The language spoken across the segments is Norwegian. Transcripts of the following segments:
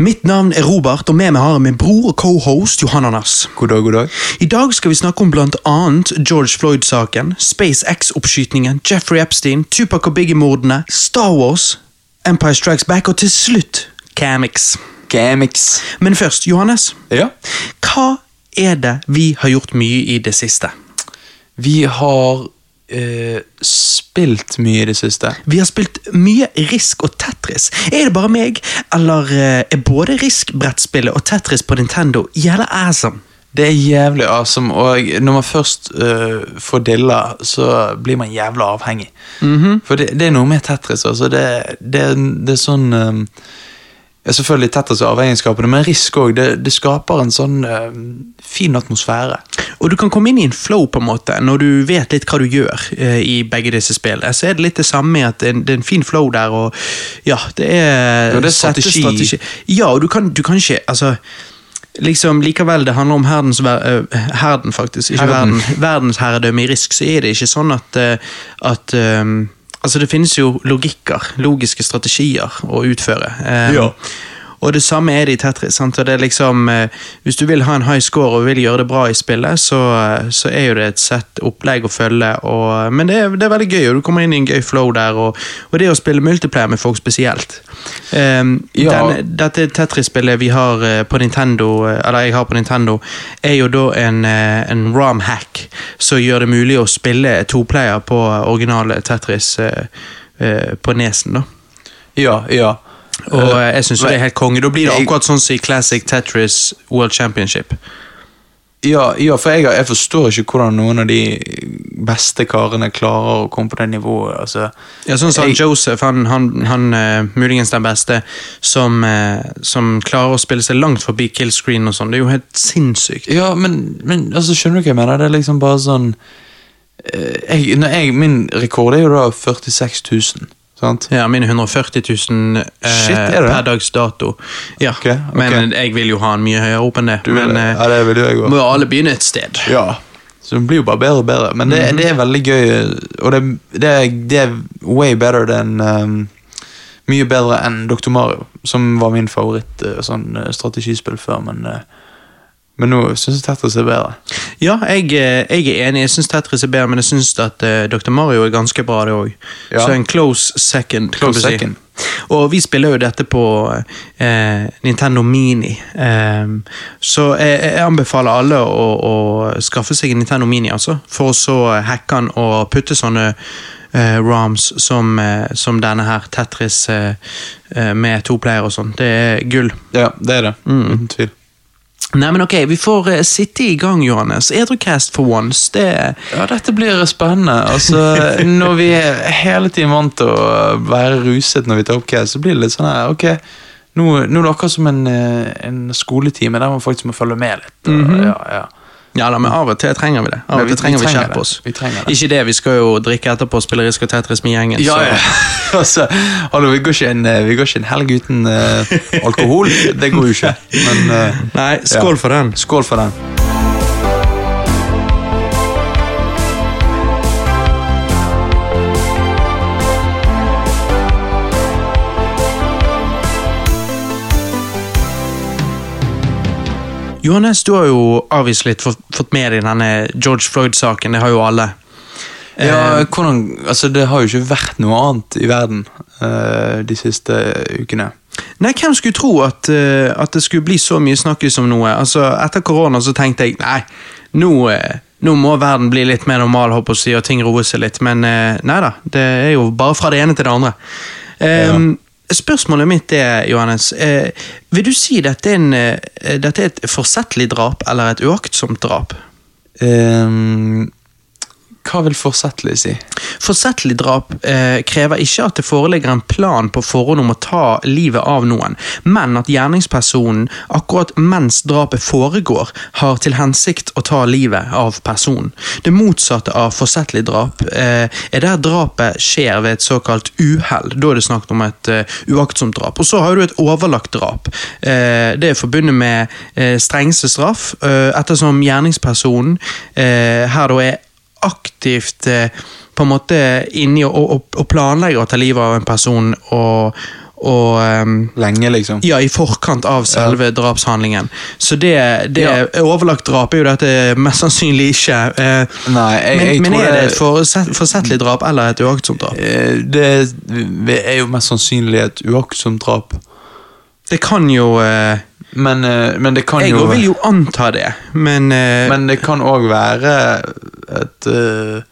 Mitt navn er Robert, og med meg har jeg min bror og co-host Anders. God dag, god dag. I dag skal vi snakke om annet George Floyd-saken, SpaceX-oppskytingen, Jeffrey Epstein, Tupac og Biggie-mordene, Star Wars, Empire Strikes Back og til slutt Camix. Camix. Men først, Johannes, Ja. hva er det vi har gjort mye i det siste? Vi har eh, spilt mye i det siste. Vi har spilt mye Risk og Tetris. Er det bare meg, eller uh, er både Risk-brettspillet og Tetris på Nintendo jævla awesome? Det er jævlig awesome, og når man først uh, får dilla, så blir man jævla avhengig. For det, det er noe med Tetris, altså. Det, det, det er sånn um, Selvfølgelig Tetris er avhengighetsskapende, men Risk òg. Det, det skaper en sånn fin atmosfære. Og du kan komme inn i en flow på en måte, når du vet litt hva du gjør eh, i begge disse spillene. Så er det litt det samme med at det er en, det er en fin flow der, og ja, det er Ja, det er strategi. strategi. Ja, og du kan, du kan ikke Altså, liksom likevel det handler om herdens ver øh, herden, faktisk, ikke Herden. verden. Verdensherredømme i Risk, så er det ikke sånn at, øh, at um, Altså, det finnes jo logikker, logiske strategier å utføre. Ehm, Ja. Og det samme er det i Tetris. Sant? Og det er liksom, eh, hvis du vil ha en high score og vil gjøre det bra i spillet, så, eh, så er jo det et sett opplegg å følge. Og, men det er, det er veldig gøy, og du kommer inn i en gøy flow der. Og, og det å spille multiplayer med folk spesielt. Um, Ja. den, dette Tetris-spillet vi har eh, på Nintendo, eh, eller jeg har på Nintendo, er jo da en, eh, en ROM-hack som gjør det mulig å spille toplayer på originale Tetris uh, uh, på nesen. da. Ja, ja. Og Eh, eh, jeg synes jo det er helt konge. Da blir det akkurat sånn som i Classic Tetris World Championship. Ja, ja, for jeg, jeg forstår ikke hvordan noen av de beste karene klarer å komme på det nivået. altså. Ja, sånn som Jeg- Joseph, han, han, han eh, muligens den beste, som, som klarer å spille seg langt forbi killscreen og sånn. Det er jo helt sinnssykt. Ja, men, men altså, skjønner du hva jeg mener? Det er liksom bare sånn jeg, jeg, Min rekord er jo da 46 000, sant? Ja, mine 140 000 eh, Shit, er per dags dato. Ja, okay, okay. Men jeg vil jo ha en mye høyere opp enn det. Du vil men eh, Ja, det vil jo jeg også. må jo alle begynne et sted. Ja. Så det blir jo bare bedre og bedre. Men det, det er veldig gøy, og det, det, er, way better than um, Mye bedre enn Dr. Mario, som var min favoritt eh, sånn eh, strategispill før, men eh, men nå syns jeg Tetris er bedre. Ja, jeg, eh, jeg er enig. Jeg syns Tetris er bedre, men jeg syns at uh, Dr. Mario er ganske bra, det òg. Ja. Så en close second. Close si. second. Og vi spiller jo dette på eh, Nintendo Mini. Ehm, så jeg, jeg anbefaler alle å, å skaffe seg en Nintendo Mini, altså. For å så hacke den og putte sånne eh, ROMs som, eh, som denne her, Tetris eh, med to player og sånn. Det er gull. Ja, det er det. Uten tvil. Nei, men ok, vi får eh, sitte i gang, Johannes. Edrucast for once. Det Ja, dette blir spennende. Altså, når vi er hele tiden vant til å være ruset når vi tar opp cast, så blir det litt sånn her, ok, nå, nå er det akkurat som en, eh, en skoletime der man faktisk må følge med litt. Og, ja, ja. Ja da, men av og til trenger vi det. Av og til trenger vi vi skjerpe oss. Vi trenger det. Ikke det, vi skal jo drikke etterpå og spille Risk og Tetris med gjengen. Ja, ja. altså, hallo, vi går en, eh, vi går ikke en helg uten uh, alkohol. Det går jo ikke. Men uh, Nei, skål Ja. for den. skål for den. Johannes, du har jo avvist litt fått, fått med deg denne George Floyd-saken. Det har jo alle. Ja, hvordan, altså, det har jo ikke vært noe annet i verden uh, de siste ukene. Nei, hvem skulle tro at, uh, at det skulle bli så mye snakkes om noe? Altså, Etter korona så tenkte jeg nei, nå, uh, nå må verden bli litt mer normal, håper jeg og ting roe seg litt. Men eh, nei da, det er jo bare fra det ene til det andre. Ehm, Spørsmålet mitt er, Johannes, eh, vil du si dette er, en, eh, dette er et forsettlig drap eller et uaktsomt drap? Ehm, hva vil forsettlig si? Forsettlig drap eh, krever ikke at det foreligger en plan på forhånd om å ta livet av noen, men at gjerningspersonen akkurat mens drapet foregår, har til hensikt å ta livet av personen. Det motsatte av forsettlig drap eh, er der drapet skjer ved et såkalt uhell. Da er det snakket om et uh, uaktsomt drap. Og så har du et overlagt drap. Eh, det er forbundet med eh, strengeste straff, eh, ettersom gjerningspersonen her da er aktivt eh, på en måte inni og, og, og planlegger å ta livet av en person, og, og um, Lenge, liksom. ja, i forkant av selve drapshandlingen. Så det, det Ja. overlagt drap er jo dette mest sannsynlig ikke. Uh, Nei, jeg, men jeg men er det et forsett, forsettlig drap eller et uaktsomt drap? Eh, Det er jo mest sannsynlig et uaktsomt drap. Det kan jo eh, Men, eh, men det kan Jeg jo Jeg vil jo anta det, men, eh, Men det kan òg være et, eh,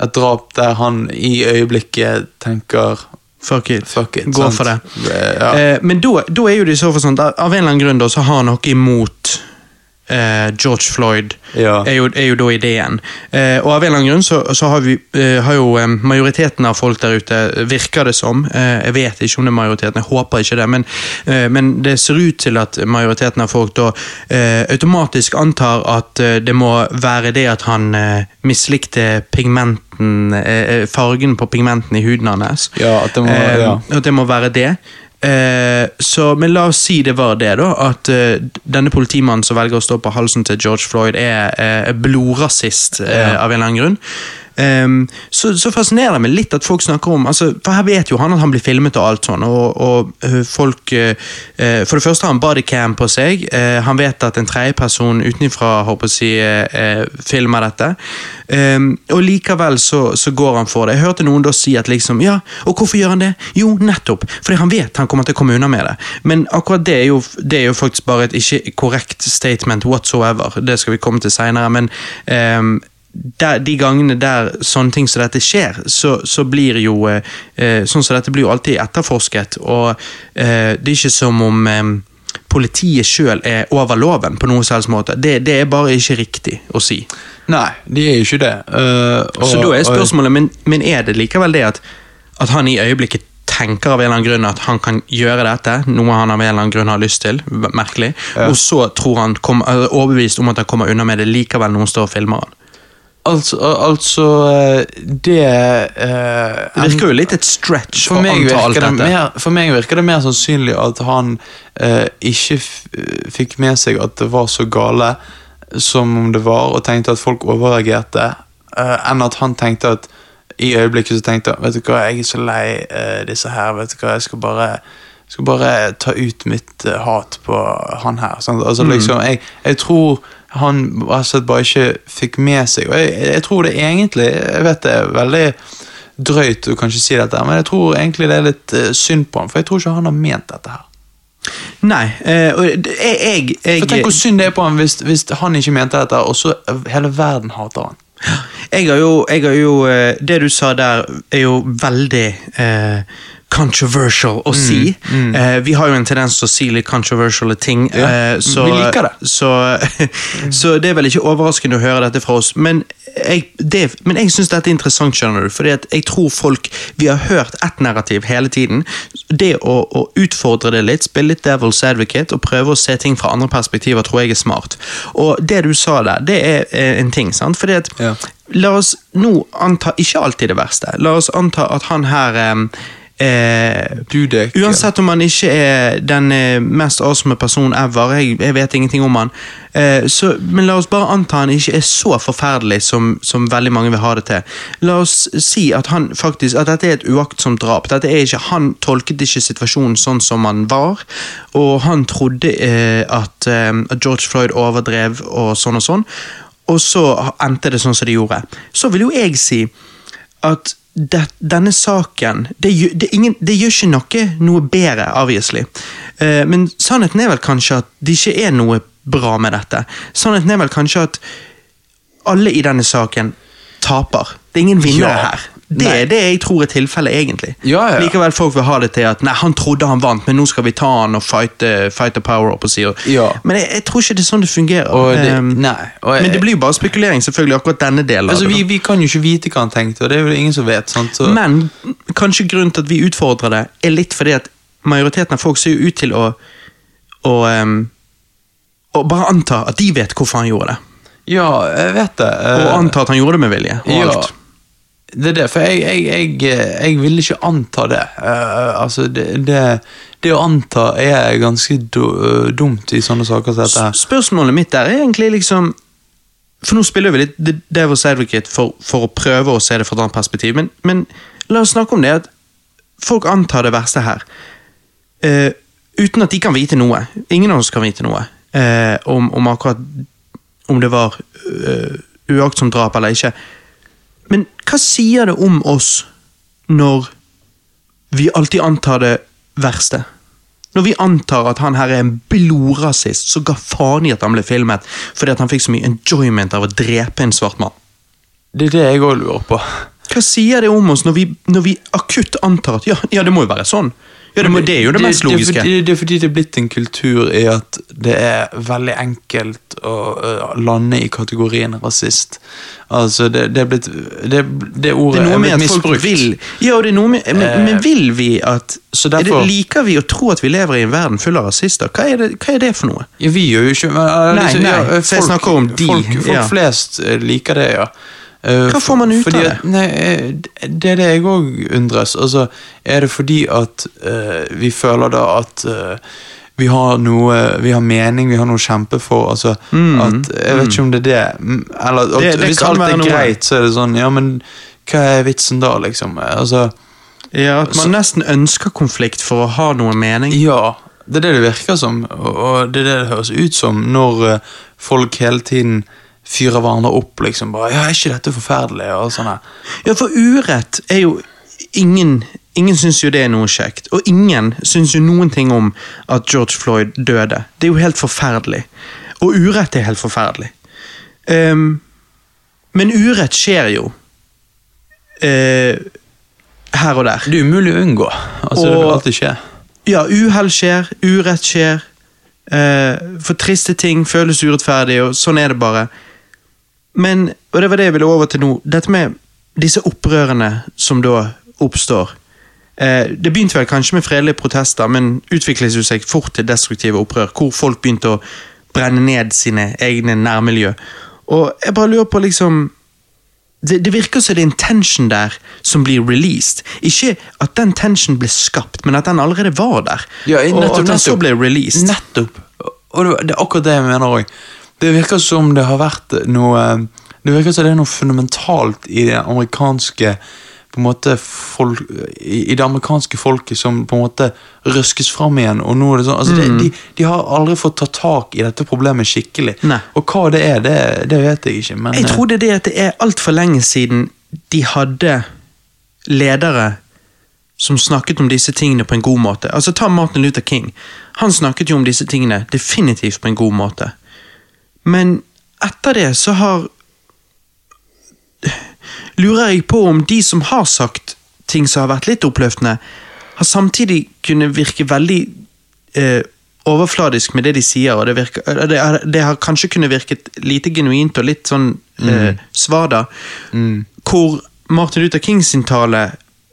et drap der han i øyeblikket tenker fuck it. fuck it. Gå sant? for det. Ja. Men da da er jo det i så fall sånn at av en eller annen grunn da, så har han noe imot George Floyd, Ja. er, jo, er jo da ideen. Eh, og av en eller annen grunn så, så har, vi, eh, har jo eh, majoriteten av folk der ute, eh, virker det som, eh, jeg vet ikke om det er majoriteten, jeg håper ikke det, men, eh, men det ser ut til at majoriteten av folk da eh, automatisk antar at eh, det må være det at han eh, mislikte pigmenten, eh, fargen på pigmenten i huden hans. Ja, at det må- Eh, ja. At det må være det. Eh, så, men la oss si det var det, da. At eh, denne politimannen som velger å stå på halsen til George Floyd, er eh, blodrasist eh, Ja. av en eller annen grunn. Ehm, så, så fascinerer det meg litt at folk snakker om altså, For her vet jo han at han blir filmet og alt sånn, og, og eh, folk uh, For det første har han bodycam på seg. Uh, han vet at en tredjeperson utenfra si, eh, filmer dette. Um, og likevel så, så går han for det. Jeg hørte noen da si at liksom Ja, og hvorfor gjør han det? Jo, nettopp fordi han vet han kommer til å komme unna med det. Men akkurat det er jo, det er jo faktisk bare et ikke korrekt statement whatsoever. Det skal vi komme til seinere, men ehm, der, de gangene der sånne ting som dette skjer, så, så blir jo eh, eh, Sånn som dette blir jo alltid etterforsket, og eh, det er ikke som om eh, politiet sjøl er over loven på noen som måte. Det, det er bare ikke riktig å si. Nei, de er jo ikke det. Uh, og- så da er spørsmålet, men, men er det likevel det at, at han i øyeblikket tenker av en eller annen grunn at han kan gjøre dette, noe han av en eller annen grunn har lyst til, merkelig, Ja. og så tror han kom, er overbevist om at han kommer unna med det, likevel noen står og filmer han. Altså, altså eh, Det eh, Det virker jo litt et stretch for meg, det dette. mer, for meg virker det mer sannsynlig at han eh, ikke f fikk med seg at det var så gale som om det var, og tenkte at folk overreagerte, eh, enn at han tenkte at i øyeblikket så tenkte han Vet du hva, jeg er så lei eh, disse her. Vet du hva, jeg skal bare skal bare ta ut mitt eh, hat på han her. Sant? Altså, Mm. liksom, jeg, jeg tror han altså, bare ikke fikk med seg Og jeg, jeg tror det egentlig Jeg vet det er veldig drøyt å kanskje si dette, men jeg tror egentlig det er litt eh, synd på han, for jeg tror ikke han har ment dette her. Nei, det- jeg, jeg, jeg, Tenk hvor synd det er på han hvis, hvis han ikke mente dette, og så hele verden hater han. Jeg har jo, jeg har jo eh, Det du sa der, er jo veldig eh, controversial å si. Eh, vi har jo en tendens til å si litt controversiale ting. Mm, Ja, eh, så, vi liker det. Så, så det er vel ikke overraskende å høre dette fra oss. Men jeg, det, men jeg syns dette er interessant, skjønner du. Fordi jeg tror folk Vi har hørt ett narrativ hele tiden. Det å, å utfordre det litt, spille litt devil's advocate og prøve å se ting fra andre perspektiver, tror jeg er smart. Og det du sa der, det er en ting, sant? Fordi at Ja. La oss nå anta ikke alltid det verste. La oss anta at han her eh, eh. Uansett om han ikke er den eh, mest awesome personen ever, jeg, jeg vet ingenting om han, eh, så, men la oss bare anta han ikke er så forferdelig som, som veldig mange vil ha det til. La oss si at han faktisk, at dette er et uaktsomt drap. Dette er ikke, han tolket ikke situasjonen sånn som han var, og han trodde eh, at, eh, at George Floyd overdrev og sånn og sånn, og så endte det sånn som det gjorde. Så vil jo jeg si at det, denne saken det, det, ingen, det gjør ikke noe noe bedre, obviously. Uh, men sannheten er vel kanskje at det ikke er noe bra med dette. Sannheten er vel kanskje at alle i denne saken taper. Det er ingen vinnere Ja. her. Det er det jeg tror er tilfellet, egentlig. Ja, ja. Likevel folk vil ha det til at nei, han trodde han vant, men nå skal vi ta han og fighte, fighte power up og si. Ja. Men jeg, jeg tror ikke det er sånn det fungerer. Det, Um, nei. Og men det blir jo bare spekulering, selvfølgelig, akkurat denne delen altså, vi, vi kan jo ikke vite hva han tenkte, og det er jo ingen som vet. Sant? Så, Men kanskje grunnen til at vi utfordrer det, er litt fordi at majoriteten av folk ser jo ut til å å, um, å bare anta at de vet hvorfor han gjorde det. ja, jeg vet det. Og eh, anta at han gjorde det med vilje. og ja, alt. Det er det, for jeg, jeg, jeg, jeg vil ikke anta det. Uh, altså, det, det, det å anta er ganske do, eh, dumt i sånne saker som dette. Spørsmålet mitt der er egentlig liksom For nå spiller vi litt Devil's Advocate for, for å prøve å se det fra et annet perspektiv, men, men la oss snakke om det at folk antar det verste her. Uh, uten at de kan vite noe. Ingen av oss kan vite noe uh, om, om akkurat om det var uaktsomt drap eller ikke. Men hva sier det om oss når vi alltid antar det verste? Når vi antar at han her er en blodrasist som ga faen i at han ble filmet fordi at han fikk så mye enjoyment av å drepe en svart mann. Det er det jeg òg lurer på. Hva sier det om oss når vi, når vi akutt antar at ja, ja, det må jo være sånn? Ja, det, det er jo det, mest logiske. Det fordi, det er fordi det er blitt en kultur i at det er veldig enkelt å uh, lande i kategorien rasist. Altså, det, det er blitt Det, det ordet det er, blitt folk misbrukt. vil Ja, det er noe med, men, Eh, men vil vi at så er det, derfor- Liker vi å tro at vi lever i en verden full av rasister? Hva er det, hva er det for noe? Ja, vi gjør jo ikke men, uh, Nei, liksom, nei, så jeg snakker om de, Folk, folk ja. flest liker det, ja. Uh, Hva får man ut av det? Nei, eh, det er det jeg òg undres. Altså, er det fordi at uh, vi føler da at uh, vi har noe Vi har mening, vi har noe å kjempe for. Altså, Mm, at, jeg vet ikke om det er det. mm, Eller at, Det- det hvis alt er greit, så er det sånn Ja, men hva er vitsen da, liksom? Altså Ja, At man Så- nesten ønsker konflikt for å ha noe mening? Ja, det er det det virker som, og og det er det det høres ut som når eh, folk hele tiden fyrer hverandre opp. liksom bare, ja, 'Er ikke dette forferdelig?' og sånn. Ja, for urett er jo Ingen Ingen syns jo det er noe kjekt, og ingen syns jo noen ting om at George Floyd døde. Det er jo helt forferdelig. Og urett er helt forferdelig. Um, men urett skjer jo Uh, her og der. Det er umulig å unngå. altså Det vil alltid skje. Ja, uhell skjer, urett skjer. Uh, for triste ting føles urettferdig, og sånn er det bare. Men, og det var det jeg ville over til nå, dette med disse opprørene som da oppstår. Eh, det begynte vel kanskje med fredelige protester, men utviklet seg fort til destruktive opprør, hvor folk begynte å brenne ned sine egne nærmiljø. Og jeg bare lurer på liksom det, det virker som det er en tension der som blir released. Ikke at den tension ble skapt, men at den allerede var der. Ja, og at den så nettopp. ble released. Nettopp. Og det, det er akkurat det jeg mener òg. Det virker som det har vært noe Det virker som det er noe fundamentalt i det amerikanske på en måte folk, i, det amerikanske folket som på en måte røskes fram igjen. og nå er det sånn, altså Mm. de, de har aldri fått ta tak i dette problemet skikkelig. Nei. Og hva det er, det, det vet jeg ikke. Men Jeg eh, tror det er det at det er altfor lenge siden de hadde ledere som snakket om disse tingene på en god måte. Altså Ta Martin Luther King. Han snakket jo om disse tingene definitivt på en god måte. Men etter det så har Lurer jeg på om de som har sagt ting som har vært litt oppløftende, har samtidig kunne virke veldig eh, overfladisk med det de sier, og det, virker, eh, det, har- det har kanskje kunne virket lite genuint og litt sånn eh, svada. Hvor Martin Luther King sin tale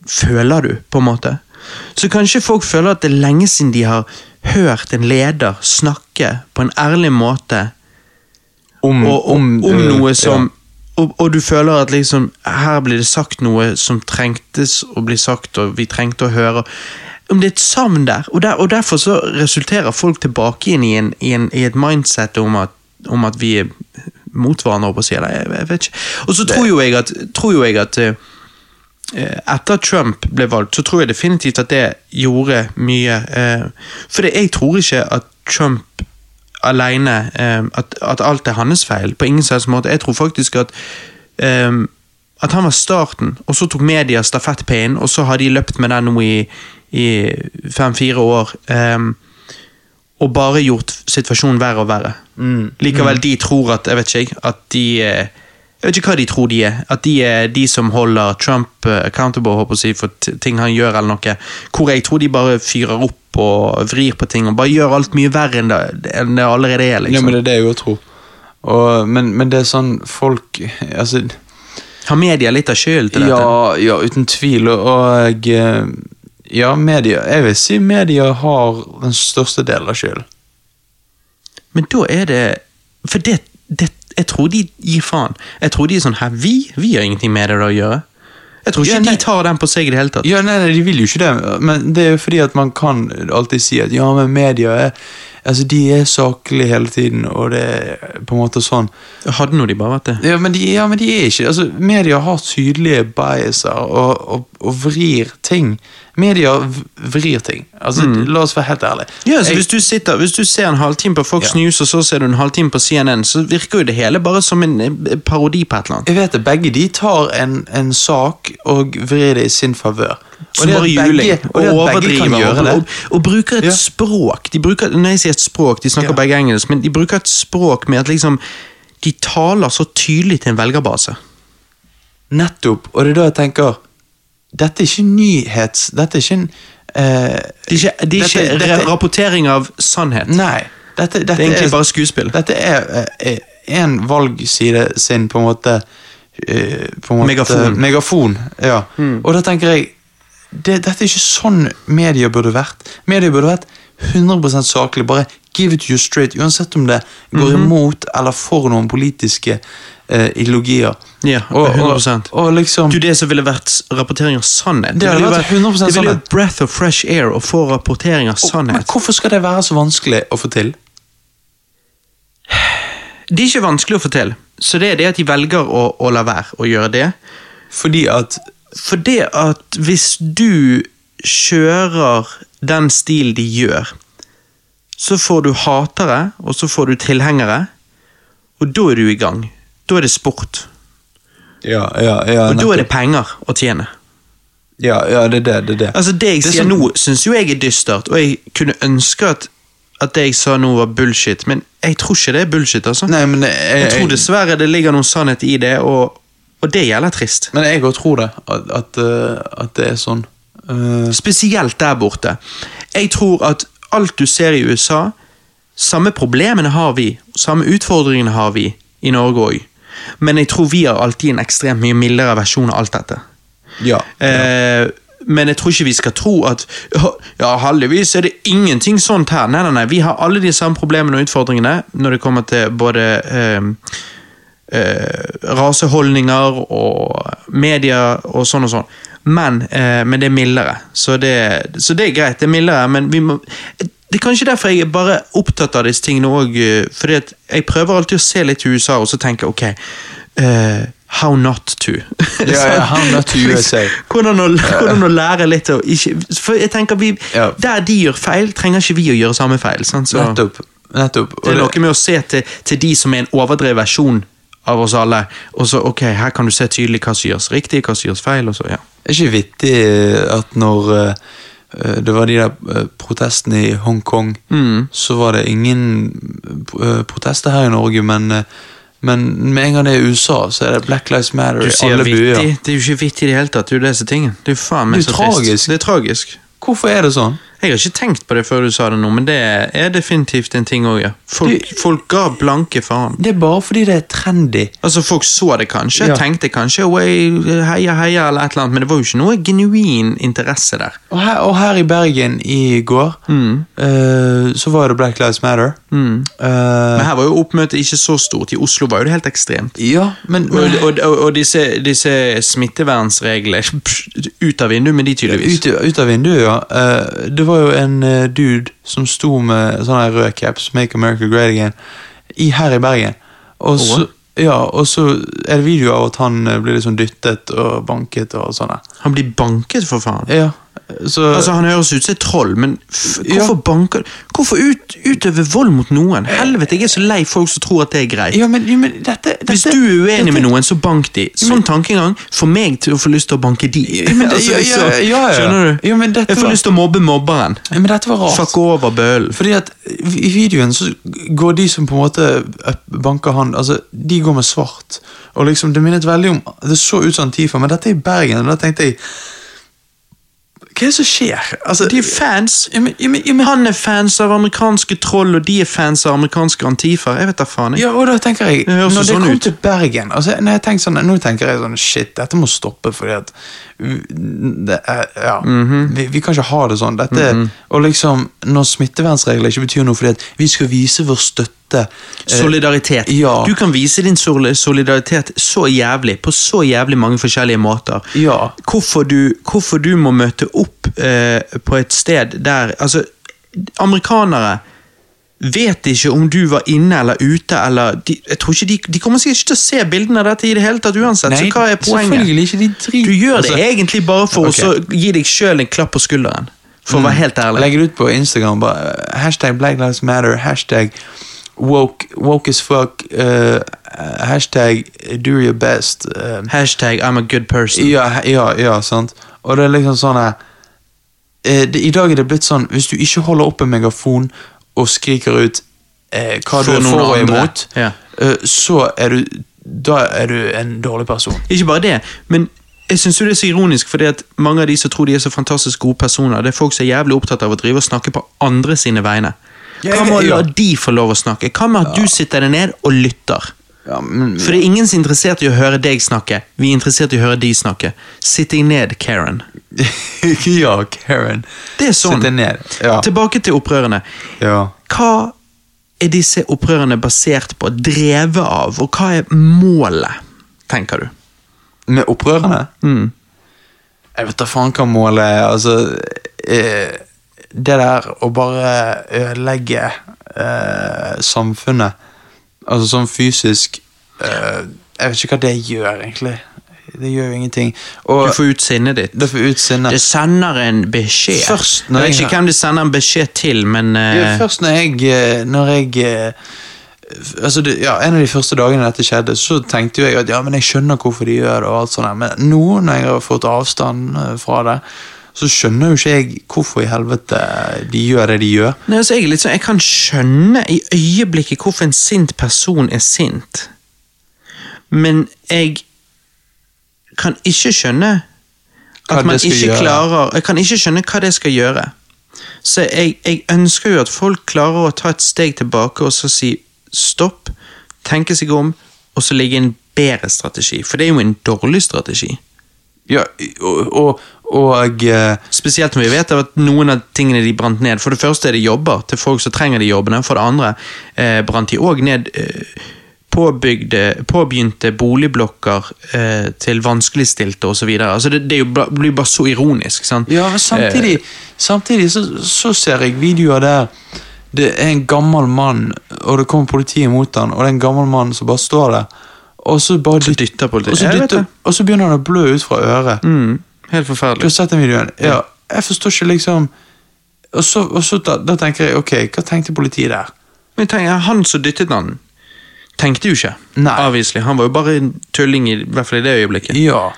føler du, på en måte. Så kanskje folk føler at det er lenge siden de har hørt en leder snakke på en ærlig måte om, og, om, om noe som ja. og, og du føler at liksom her blir det sagt noe som trengtes å bli sagt, og vi trengte å høre. Om det er et savn der, og, der, og derfor så resulterer folk tilbake inn i, en, i, en, i et mindset om at, om at vi er mot hverandre, på å si. det. jeg, jeg vet ikke. Og så tror jo jeg at, tror jo jeg at eh, eh, etter Trump ble valgt, så tror jeg definitivt at det gjorde mye. eh, For jeg tror ikke at Trump alene eh, at, at alt er hans feil, på ingen slags måte. Jeg tror faktisk at um, at han var starten, og så tok media stafettpinnen, og så har de løpt med den nå i, i fem-fire år. Um, og bare gjort situasjonen verre og verre. Likevel, de tror at Jeg vet ikke, at de Jeg vet ikke hva de tror de er. At de er de som holder Trump eh, accountable håper jeg for ting han gjør, eller noe. Hvor jeg tror de bare fyrer opp og vrir på ting og bare gjør alt mye verre enn det, enn det allerede er. Ja, liksom. men det er det jeg òg tror. Og, men, men det er sånn folk altså, Har media litt av skylden til dette? Ja, ja, uten tvil. Og, og eh, ja, media Jeg vil si media har den største delen av skylden. Men da er det For det, det Jeg tror de gir faen. Jeg tror de er sånn her, vi? Vi har ingenting med det å gjøre. Jeg tror ikke Ja, de tar den på seg i det hele tatt. Ja, nei, nei, De vil jo ikke det, men det er jo fordi at man kan alltid si at ja, men media er Altså, De er saklige hele tiden, og det er på en måte sånn Hadde nå de bare vært det. Ja, men de, ja, men de er ikke altså, Media har tydelige biaser og, og, og vrir ting. Media vrir ting. Altså, La oss være helt ærlige. Mm. Ja, så Jeg- hvis du, sitter, hvis du ser en halvtime på Fox Ja. News, og så ser du en halvtime på CNN, så virker jo det hele bare som en parodi på et eller annet. Jeg vet det, Begge de tar en, en sak og vrir det i sin favør. Og det begge- og det Og at begge kan overdriver. gjøre det. og, og bruker et Ja. språk. De bruker, når jeg sier et språk, de snakker Ja. begge engelsk, men de bruker et språk med at liksom De taler så tydelig til en velgerbase. Nettopp. Og det er da jeg tenker Dette er ikke nyhets... Dette er ikke en uh, Det er ikke, det er Dette- ikke dette- rapportering av sannhet. Nei. Dette, Det er egentlig bare skuespill. Dette er én en valgside sin på en måte eh, på en måte, Megafon. Megafon ja. Og da tenker jeg det, Dette er ikke sånn media burde vært. Media burde vært 100% saklig. Bare give it to you straight, uansett om det går Mhm. imot eller for noen politiske eh, ideologier. Ja, Og- og- 100% og liksom Du, Det som ville vært rapportering av sannhet. Det ville vært 100% Det ville jo breath of fresh air å få rapportering av sannhet. Men hvorfor skal det være så vanskelig å få til? Det er ikke vanskelig å få til, så det er det at de velger å, å la være å gjøre det. Fordi at Fordi at hvis du kjører den stil de gjør, så får du hatere, og så får du tilhengere, og da er du i gang. Da er det sport. Ja, ja, ja. Og da er det penger å tjene. Ja, ja, det er det. det, er det. Altså Det jeg Det sier som- nå, syns jo jeg er dystert, og jeg kunne ønske at, at det jeg sa nå var bullshit, men jeg tror ikke det er bullshit, altså. Nei, men jeg, jeg tror dessverre det ligger noen sannhet i det, og, og det gjelder trist. Men jeg òg tror det, at, at, eh, at det er sånn. Eh, Spesielt der borte. Jeg tror at alt du ser i USA, samme problemene har vi, samme utfordringene har vi i Norge òg. Men jeg tror vi har alltid en ekstremt mye mildere versjon av alt dette. ja. Eh, men jeg tror ikke vi skal tro at ja, heldigvis er det ingenting sånt her. Nei, nei, nei, Vi har alle de samme problemene og utfordringene når det kommer til både eh, eh, raseholdninger og media og sånn og sånn. Men, eh, men det er mildere, så det, så det er greit. Det er mildere, men vi må det er kanskje derfor jeg er bare opptatt av disse tingene òg. Fordi at jeg prøver alltid å se litt til USA og så tenke ok eh, How not to. Ja, yeah, how not to USA. hvordan, å, hvordan å lære litt å ikke For jeg tenker vi, yeah. Der de gjør feil, trenger ikke vi å gjøre samme feil. Sant? Så Nettopp. nettopp. Det er noe med å se til, til de som er en overdrevet versjon av oss alle, og så ok, her kan du se tydelig hva som gjøres riktig, hva som gjøres feil. og så ja. Det er ikke vittig at når eh, eh, det var de der eh, protestene i Hongkong, Mm. så var det ingen eh, protester her i Norge, men, eh, men med en gang det er USA, så er det Black Lives Matter i alle vittig, byer. det er jo ikke vittig i det hele tatt. Det er jo disse tingene. Det er jo faen meg så trist. Det er tragisk. Hvorfor er det sånn? Jeg har ikke tenkt på det før du sa det nå, men det er definitivt en ting òg, ja. Folk, Det- folk ga blanke faen. Det er bare fordi det er trendy. Altså, Folk så det kanskje, Ja. tenkte kanskje heia, heia, eller et eller annet, men det var jo ikke noe genuin interesse der. Og her, og her i Bergen i går, Mm. uh, så var det Black Lives Matter. Eh, Men her var jo oppmøtet ikke så stort. I Oslo var jo det helt ekstremt. ja, men, Og, og, og, og disse, disse smittevernsreglene ut av vinduet med de, tydeligvis. Ut, ut av vinduet, ja. Uh, det var jo en eh, dude som sto med sånn rød caps, Make America Great Again, i, her i Bergen. Og så, ja, og så er det video av at han eh, blir liksom dyttet og banket og sånn. Han blir banket, for faen. Ja, så Altså, Han høres ut som et troll, men f Ja. hvorfor banker Hvorfor ut, utøve vold mot noen? Helvete, jeg er så lei folk som tror at det er greit. Ja, men, men dette, dette Hvis du er uenig dette- med noen, så bank de. Sånn tankegang får meg til å få lyst til å banke de. Men det- Altså, ja, ja. Skjønner du? Jeg får var- lyst til å mobbe mobberen. Ja, men dette var rart. Fuck over bølen. Fordi at i videoen så går de som på en måte banker han Altså, de går med svart. Og liksom, det minnet veldig om Det så ut som Antifa, men dette er i Bergen, og da tenkte jeg Hva er det som skjer? Altså, De er fans. men, ja, men, Han er fans av amerikanske troll, og de er fans av amerikanske antifa. Jeg vet da faen. jeg. ja, og da tenker jeg Det Når det sånn kom ut. til Bergen altså, når jeg tenker sånn, Nå tenker jeg sånn Shit, dette må stoppe, fordi at det er, ja, Mhm. vi, vi kan ikke ha det sånn. Dette, Og liksom, når smittevernregler ikke betyr noe fordi at vi skal vise vår støtte eh, Solidaritet. ja. Du kan vise din solidaritet så jævlig, på så jævlig mange forskjellige måter. Ja. Hvorfor du, hvorfor du må møte opp eh, på et sted der Altså, amerikanere vet ikke om du var inne eller ute, eller de, jeg tror ikke de, de kommer sikkert ikke til å se bildene av dette i det hele tatt uansett, så hva er poenget? Du gjør det Altså, egentlig bare for okay. å så gi deg sjøl en klapp på skulderen, for å være helt ærlig. Legger ut på Instagram, bare uh, hashtag Black Lives Matter, hashtag woke, woke as fuck, uh, hashtag do your best. Uh, Hashtag I'm a good person. ja, ja, ja, sant. Og det er liksom sånn eh, det, I dag er det blitt sånn, hvis du ikke holder opp en megafon og skriker ut eh, hva For du er noen for og imot, Ja. eh, så er du Da er du en dårlig person. Ikke bare det, men jeg synes jo det er så ironisk, fordi at mange av de som tror de er så fantastisk gode personer, det er folk som er jævlig opptatt av å drive og snakke på andre sine vegne. Hva med å la de få lov å snakke? Hva med at du sitter deg ned og lytter? Ja, men, For det er ingen som er interessert i å høre deg snakke. Vi er interessert i å høre de snakke. Sitt deg ned, Karen. ja, Karen. Det er sånn. Deg ned. Ja. Tilbake til opprørene. ja. Hva er disse opprørene basert på, drevet av, og hva er målet, tenker du? Med opprørerne? Mm. Jeg vet da faen hva målet er. Altså eh, Det der å bare ødelegge eh, samfunnet, altså sånn fysisk eh, Jeg vet ikke hva det gjør, egentlig. Det gjør jo ingenting. Og Du får ut sinnet ditt. det får ut sinnet. Det sender en beskjed. Først jeg når vet jeg- ikke hvem det sender en beskjed til, men Ja, eh, Først når jeg, eh, når jeg eh, altså det, ja, En av de første dagene dette skjedde, så tenkte jeg at ja, men jeg skjønner hvorfor de gjør det. og alt sånt. Men nå, når jeg har fått avstand eh, fra det, så skjønner jo ikke jeg hvorfor i helvete de gjør det de gjør. Nei, altså, jeg, sånn, jeg kan skjønne i øyeblikket hvorfor en sint person er sint, men jeg kan ikke skjønne at man ikke gjøre. klarer Jeg kan ikke skjønne hva det skal gjøre. Så jeg, jeg ønsker jo at folk klarer å ta et steg tilbake og så si stopp, tenke seg om, og så ligge en bedre strategi. For det er jo en dårlig strategi. Ja, og, og, og eh, Spesielt når vi vet at noen av tingene de brant ned For det første er det jobber til folk som trenger de jobbene. For det andre eh, brant de òg ned eh, påbygde, påbegynte boligblokker eh, til vanskeligstilte osv. Altså det, det ba, blir bare så ironisk. sant? Ja, men samtidig, samtidig så, så ser jeg videoer der det er en gammel mann, og det kommer politiet mot han, og det er en gammel mann som bare står der, og så bare Så dytter, politiet. og så, dytter, og så begynner han å blø ut fra øret. Mm, helt Du har sett den videoen? Ja, jeg forstår ikke liksom Og så, og så da, da tenker jeg, ok, hva tenkte politiet der? Men tenker, Han som dyttet han, tenkte jo ikke. Nei. Obviously. Han var jo bare en tulling, i, i hvert fall i det øyeblikket. Ja.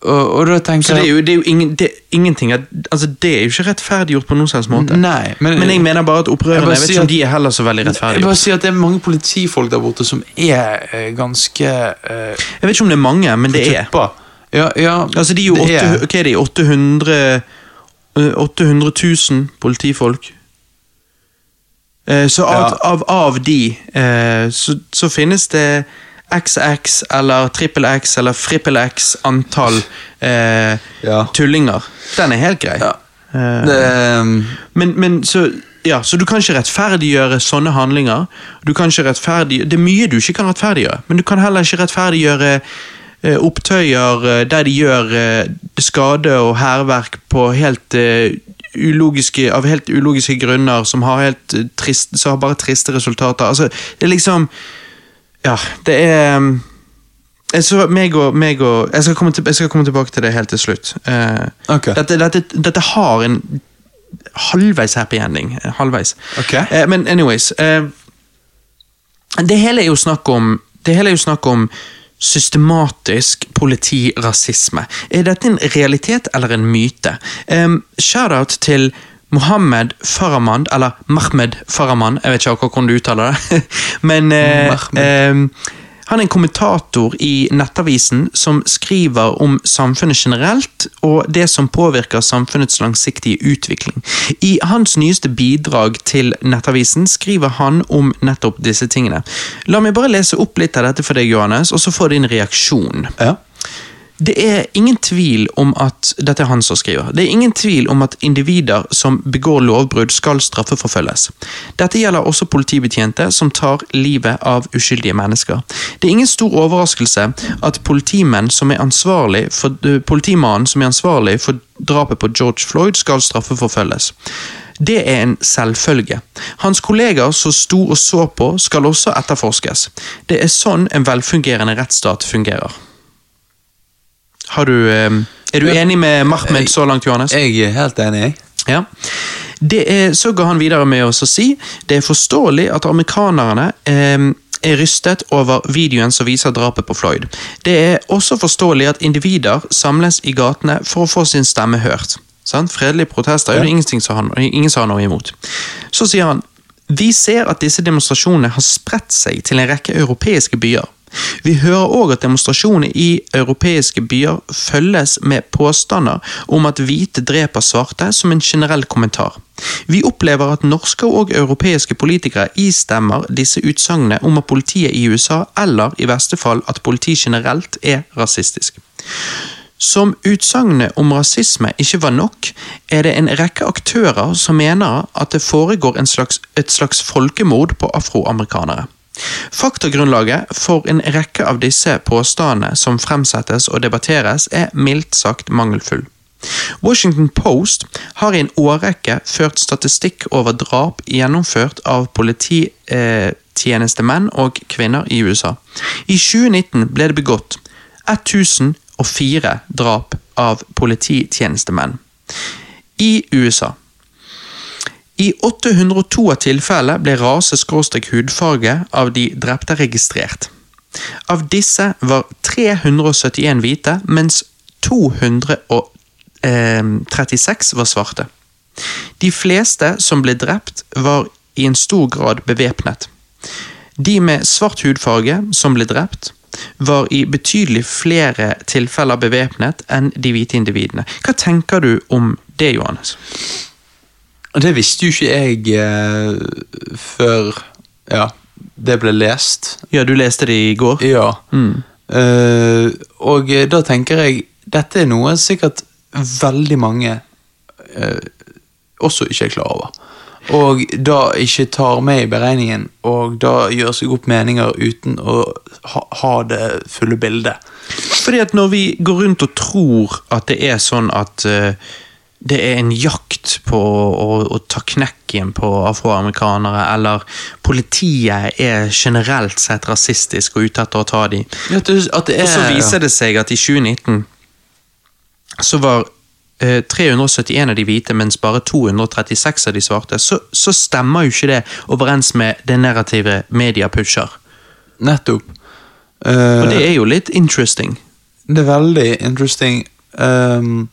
Og, og da tenker Så det er jo, det er jo ingen, det, er ingenting altså det er jo ikke rettferdiggjort på noen slags måte. Nei, men, Men jeg mener bare at opprørerne Jeg Jeg vet ikke om de er heller så veldig jeg bare sier at det er mange politifolk der borte som er uh, ganske uh, Jeg vet ikke om det er mange, men det er. Ja, ja, Altså de er jo det 800, hva er de, 800, eh, 800 000 politifolk. Uh, Så av, Ja. av, av de så, så finnes det XX eller trippel X eller frippel X antall eh, Ja. tullinger. Den er helt grei. Ja. Eh, Det, um, Men, men så, ja, så du kan ikke rettferdiggjøre sånne handlinger. Du kan ikke rettferdiggjøre, Det er mye du ikke kan rettferdiggjøre, men du kan heller ikke rettferdiggjøre eh, opptøyer eh, der de gjør eh, skade og hærverk på helt eh, ulogiske, av helt ulogiske grunner, som har, helt, trist, som har bare triste resultater. Altså, det er liksom Ja, det er um, jeg så meg og, meg og jeg, skal til, jeg skal komme tilbake til det helt til slutt. Uh, okay. dette, dette, dette har en halvveis happy ending. eh, Halvveis. Okay. Uh, men anyways uh, Det hele om Det hele er jo snakk om systematisk politirasisme. Er dette en realitet eller en myte? Um, Shout-out til Mohammed Farahmand, eller Mahmed Farahmand, jeg vet ikke akkurat hvordan du uttaler det. Men eh, eh, han er en kommentator i Nettavisen som skriver om samfunnet generelt og det som påvirker samfunnets langsiktige utvikling. I hans nyeste bidrag til Nettavisen skriver han om nettopp disse tingene. La meg bare lese opp litt av dette for deg, Johannes, og så får du en reaksjon. ja. Det er ingen tvil om at Dette er han som skriver. Det er ingen tvil om at individer som begår lovbrudd, skal straffeforfølges. Dette gjelder også politibetjente som tar livet av uskyldige mennesker. Det er ingen stor overraskelse at politimannen som er ansvarlig for, eh, som er ansvarlig for drapet på George Floyd, skal straffeforfølges. Det er en selvfølge. Hans kollegaer som sto og så på, skal også etterforskes. Det er sånn en velfungerende rettsstat fungerer. Har du, eh, er du enig med Mahmed så langt, Johannes? Jeg er helt enig, jeg. Ja. Det er, så går han videre med oss å si det er forståelig at amerikanerne eh, er rystet over videoen som viser drapet på Floyd. Det er også forståelig at individer samles i gatene for å få sin stemme hørt. Sant? Fredelige protester er det ingen som har noe imot. Så sier han vi ser at disse demonstrasjonene har spredt seg til en rekke europeiske byer. Vi hører òg at demonstrasjoner i europeiske byer følges med påstander om at hvite dreper svarte som en generell kommentar. Vi opplever at norske og europeiske politikere istemmer disse utsagnene om at politiet i USA, eller i verste fall at politiet generelt, er rasistisk. Som utsagnet om rasisme ikke var nok, er det en rekke aktører som mener at det foregår slags, et slags folkemord på afroamerikanere. Faktagrunnlaget for en rekke av disse påstandene som fremsettes og debatteres, er mildt sagt mangelfull. Washington Post har i en årrekke ført statistikk over drap gjennomført av polititjenestemenn og -kvinner i USA. I 2019 ble det begått 1004 drap av polititjenestemenn i USA. I 802 av tilfellene ble rase-hudfarge av de drepte registrert. Av disse var 371 hvite, mens 236 var svarte. De fleste som ble drept, var i en stor grad bevæpnet. De med svart hudfarge som ble drept, var i betydelig flere tilfeller bevæpnet enn de hvite individene. Hva tenker du om det, Johannes? Det visste jo ikke jeg eh, før ja, det ble lest. Ja, du leste det i går? Ja. Mm. Eh, og da tenker jeg dette er noe sikkert veldig mange eh, også ikke er klar over. Og da ikke tar med i beregningen, og da gjør seg opp meninger uten å ha, ha det fulle bildet. Fordi at når vi går rundt og tror at det er sånn at uh, det er en jakt på å, å ta knekken på afroamerikanere, eller politiet er generelt sett rasistisk og ute etter å ta dem. og så viser det seg at i 2019 så var eh, 371 av de hvite, mens bare 236 av de svarte, så, så stemmer jo ikke det overens med det narrative media pusher. Nettopp. Uh, og det er jo litt interesting. Det er veldig interesting. Um,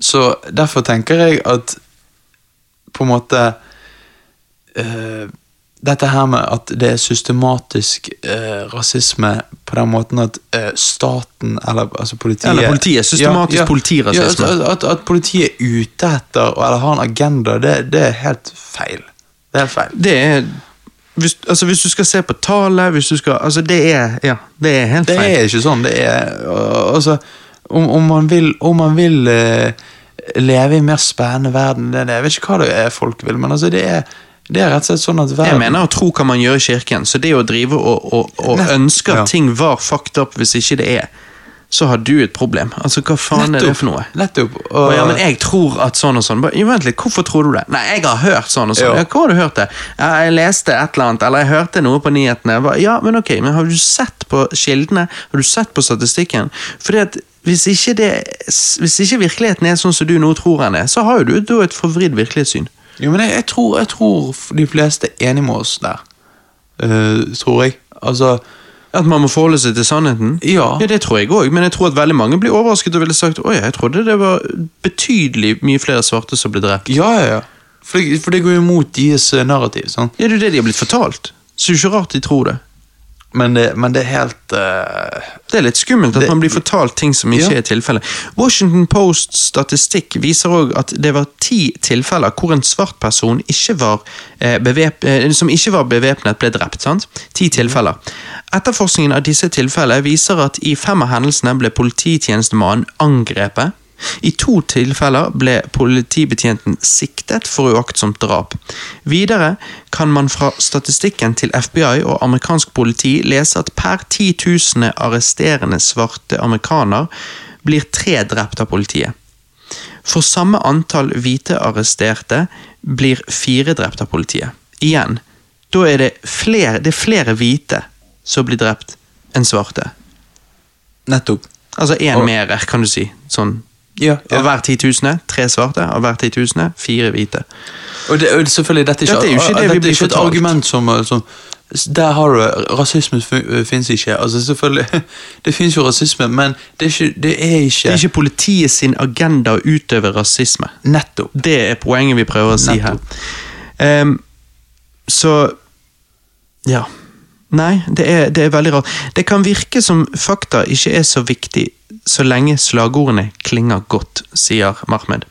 så derfor tenker jeg at på en måte uh, Dette her med at det er systematisk uh, rasisme på den måten at uh, staten, eller altså politiet Eller politiet. Systematisk ja, ja, politirasisme. Ja, at, at, at, politiet er ute etter eller har en agenda, det, det er helt feil. Det er helt feil. Det er hvis, altså, hvis du skal se på tallet hvis du skal, altså Det er ja, det er helt feil. Det er ikke sånn. Det er altså om, om, man vil, om man vil uh, leve i en mer spennende verden det, Jeg vet ikke hva det er folk vil, men altså det er, det er rett og slett sånn at verden Jeg mener å tro kan man gjøre i kirken, så det å drive og, og, og ønske at ja. ting var fucked up hvis ikke det er så har du et problem. Altså, Hva faen nettopp, er det for noe? Nettopp. Og, ja, men jeg tror at sånn og sånn. Bare, vent litt, Hvorfor tror du det? Nei, jeg har hørt sånn og sånn. Ja. Ja, hvor har du hørt det? Ja, jeg leste et eller annet, eller jeg hørte noe på nyhetene. Bare, ja, men ok, men har du sett på kildene? Har du sett på statistikken? Fordi at hvis ikke, det, hvis ikke, virkeligheten er sånn som du nå tror den er, så har jo du et forvridd virkelighetssyn. Jo, men jeg, jeg, tror, jeg, tror, de fleste er enige med oss der. Uh, tror jeg. Altså At man må forholde seg til sannheten? Ja. ja det tror jeg òg, men jeg tror at veldig mange blir overrasket og ville sagt oi, jeg trodde det var betydelig mye flere svarte som ble drept. Ja, ja, ja. For det, for det går jo imot deres narrativ. sant? Ja, det er jo det de har blitt fortalt. Så det er ikke rart de tror det. Men det, men det, er helt uh, Det er litt skummelt at det, man blir fortalt ting som ikke ja. er tilfellet. Washington Posts statistikk viser òg at det var ti tilfeller hvor en svart person ikke var, eh, eh, som ikke var bevæpnet, ble drept. sant? Ti tilfeller. Etterforskningen av disse tilfellene viser at i fem av hendelsene ble polititjenestemannen angrepet i to tilfeller ble politibetjenten siktet for uaktsomt drap. Videre kan man fra statistikken til FBI og amerikansk politi lese at per 10 000 arresterende svarte amerikaner blir tre drept av politiet. For samme antall hvite arresterte blir fire drept av politiet. Igjen, da er det flere, det er flere hvite som blir drept enn svarte. Nettopp. Altså én mer, kan du si. Sånn. Ja, Av hver titusende, tre svarte. Av hver titusende, fire hvite. Og, det, og selvfølgelig, dette er ikke, Dette er jo ikke det vi dette er ikke et argument som, uh, som Der har du. Rasisme fins ikke. Altså selvfølgelig, Det fins jo rasisme, men det er ikke, det er ikke, Det er ikke politiet sin agenda å utøve rasisme. Nettopp. Det er poenget vi prøver å si her. Nettopp. Ehm, så Ja. Nei, det er, det er veldig rart. Det kan virke som fakta ikke er så viktig så lenge slagordene klinger godt, sier Mahmed.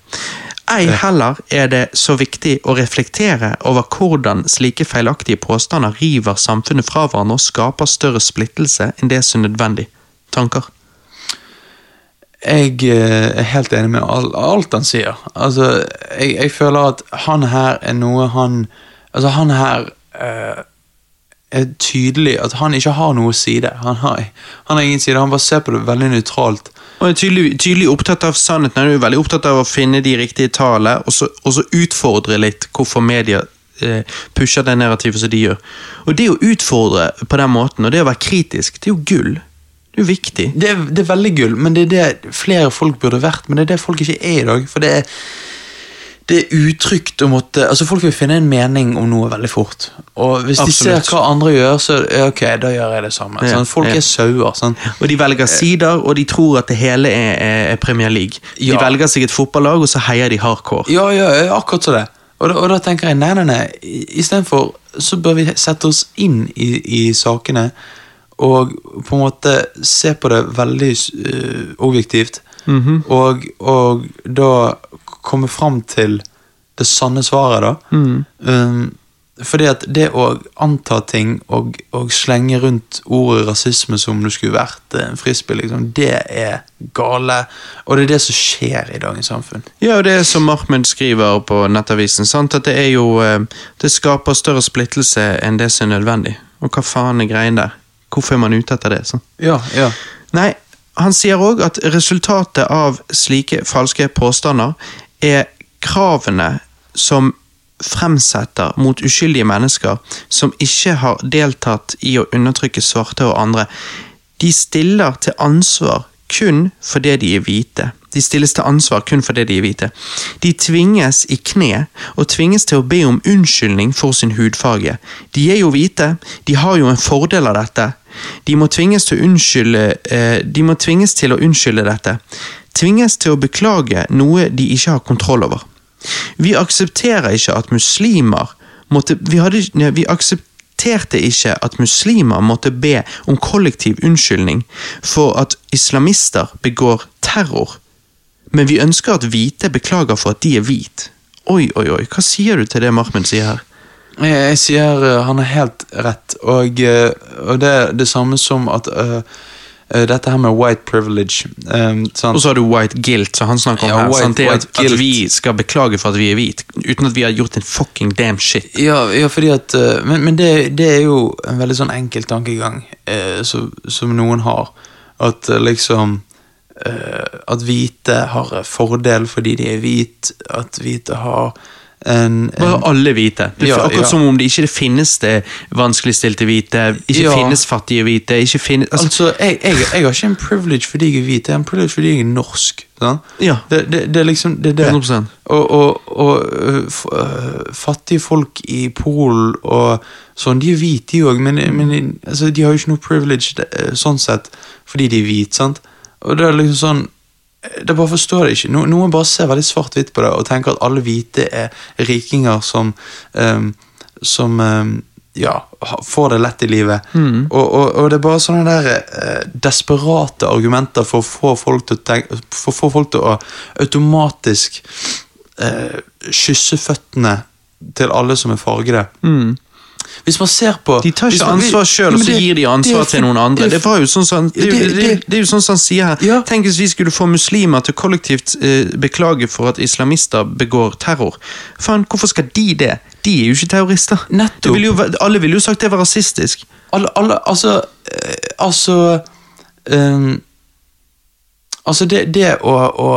Ei heller er det så viktig å reflektere over hvordan slike feilaktige påstander river samfunnet fra hverandre og skaper større splittelse enn det som er nødvendig. Tanker? Jeg eh, er helt enig med alt han sier. Altså, jeg, jeg føler at han her er noe han Altså, han her er tydelig at han ikke har noe side. Han har, han har ingen side, han bare ser på det veldig nøytralt. Og er tydelig, tydelig opptatt av sannheten. Han er veldig opptatt av å finne de riktige tallene, og så, og så utfordre litt hvorfor media eh, pusher det narrativet som de gjør. Og det å utfordre på den måten, og det å være kritisk, det er jo gull. Det er jo viktig. Det er, det er veldig gull, men det er det flere folk burde vært. Men det er det folk ikke er i dag. For det er, det er utrygt å måtte Altså Folk vil finne en mening om noe veldig fort. Og hvis de ser hva andre gjør, så ja, ok, da gjør jeg det samme. Ja, sånn, folk ja. er sauer. Sånn. Og de velger sider, og de tror at det hele er, er, er Premier League. De velger seg et fotballag, og så heier de hardcore. Ja, ja, akkurat så det. Og da, og da tenker jeg nei, nei, nei. Istedenfor så bør vi sette oss inn i, i sakene og på en måte se på det veldig uh, objektivt. Mhm. og, og da komme fram til det sanne svaret, da. Mm. Um, fordi at det å anta ting og, og slenge rundt ordet rasisme som om det skulle vært en frispill, liksom, det er gale. Og det er det som skjer i dagens samfunn. Ja, og det er som Ahmed skriver på Nettavisen, sant? at det er jo eh, Det skaper større splittelse enn det som er nødvendig. Og hva faen er greien der? Hvorfor er man ute etter det? Sant? Ja, ja. Nei, han sier òg at resultatet av slike falske påstander er kravene som fremsetter mot uskyldige mennesker som ikke har deltatt i å undertrykke svarte og andre. De stiller til ansvar kun fordi de er hvite. De stilles til ansvar kun fordi de er hvite. De tvinges i kne og tvinges til å be om unnskyldning for sin hudfarge. De er jo hvite, de har jo en fordel av dette. De må tvinges til unnskylde eh, De må tvinges til å unnskylde dette. Tvinges til å beklage noe de ikke har kontroll over. Vi aksepterer ikke at muslimer måtte Vi, hadde, vi aksepterte ikke at muslimer måtte be om kollektiv unnskyldning for at islamister begår terror. Men vi ønsker at hvite beklager for at de er hvit. Oi, oi, oi, hva sier du til det Mahmed sier her? Jeg, jeg sier uh, han har helt rett, og, uh, og det er det samme som at uh, dette her med white privilege um, sånn. Og så har du white guilt, som han snakker om Ja, her. white- sant? Det at, at vi skal beklage for at vi er hvit, uten at vi har gjort en fucking damn shit. Ja, ja, fordi at uh, Men, men det, det er jo en veldig sånn enkel tankegang uh, som, som noen har. At uh, liksom uh, At hvite har fordel fordi de er hvit. At hvite har en, Bare alle hvite. Er Ja, akkurat ja. som om det ikke finnes det vanskeligstilte hvite, ikke Ja. finnes fattige hvite, ikke finnes altså, Altså, jeg, jeg, jeg har ikke en privilege fordi jeg er hvit, jeg har en privilege fordi jeg er norsk. Det, det, det er liksom det. er det. 100%. Og, og, og øh, f- øh, fattige folk i Polen og sånn, de er hvite, de òg, men, men altså, de har jo ikke noe privilege øh, sånn sett fordi de er hvite. sant? Og det er liksom sånn det bare forstår jeg ikke. No, noen bare ser veldig svart-hvitt på det og tenker at alle hvite er rikinger som um, Som um, ja, får det lett i livet. Og, og, og det er bare sånne der uh, desperate argumenter for å få folk til å tenke få folk til å automatisk uh, kysse føttene til alle som er fargede. Hvis man ser på. De tar ikke man- ansvar sjøl, og så det- gir de det ansvar for- til noen andre. det Det, var jo sånn det, er jo- Det- det, det- det sånn som han sier her. Ja. Tenk hvis vi skulle få muslimer til kollektivt eh, beklage for at islamister begår terror. Faen, Hvorfor skal de det? De er jo ikke terrorister. Det ville jo, alle ville jo sagt det var rasistisk. alle, alle, altså, øh, altså øh, Altså, det, det, å, å,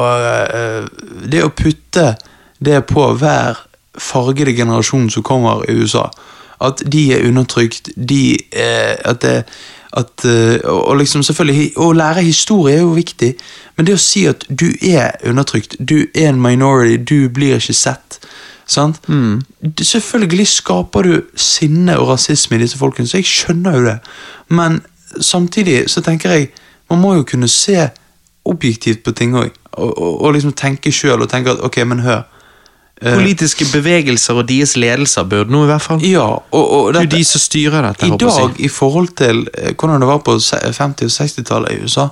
eh, det å putte det på hver fargede generasjon som kommer i USA, at de er undertrykt, de eh, At det at, eh, og liksom selvfølgelig, Å lære historie er jo viktig, men det å si at du er undertrykt, du er en minority, du blir ikke sett sant? Mm. Selvfølgelig skaper du sinne og rasisme i disse folkene, så jeg skjønner jo det. Men samtidig så tenker jeg man må jo kunne se objektivt på ting òg, og, og, og liksom tenke sjøl og tenke at ok, men hør. Eh, Politiske bevegelser og deres ledelser burde nå i hvert fall. ja, og, og Det er jo de som styrer dette. i dag, i forhold til eh, hvordan det var på 50- og 60-tallet i USA,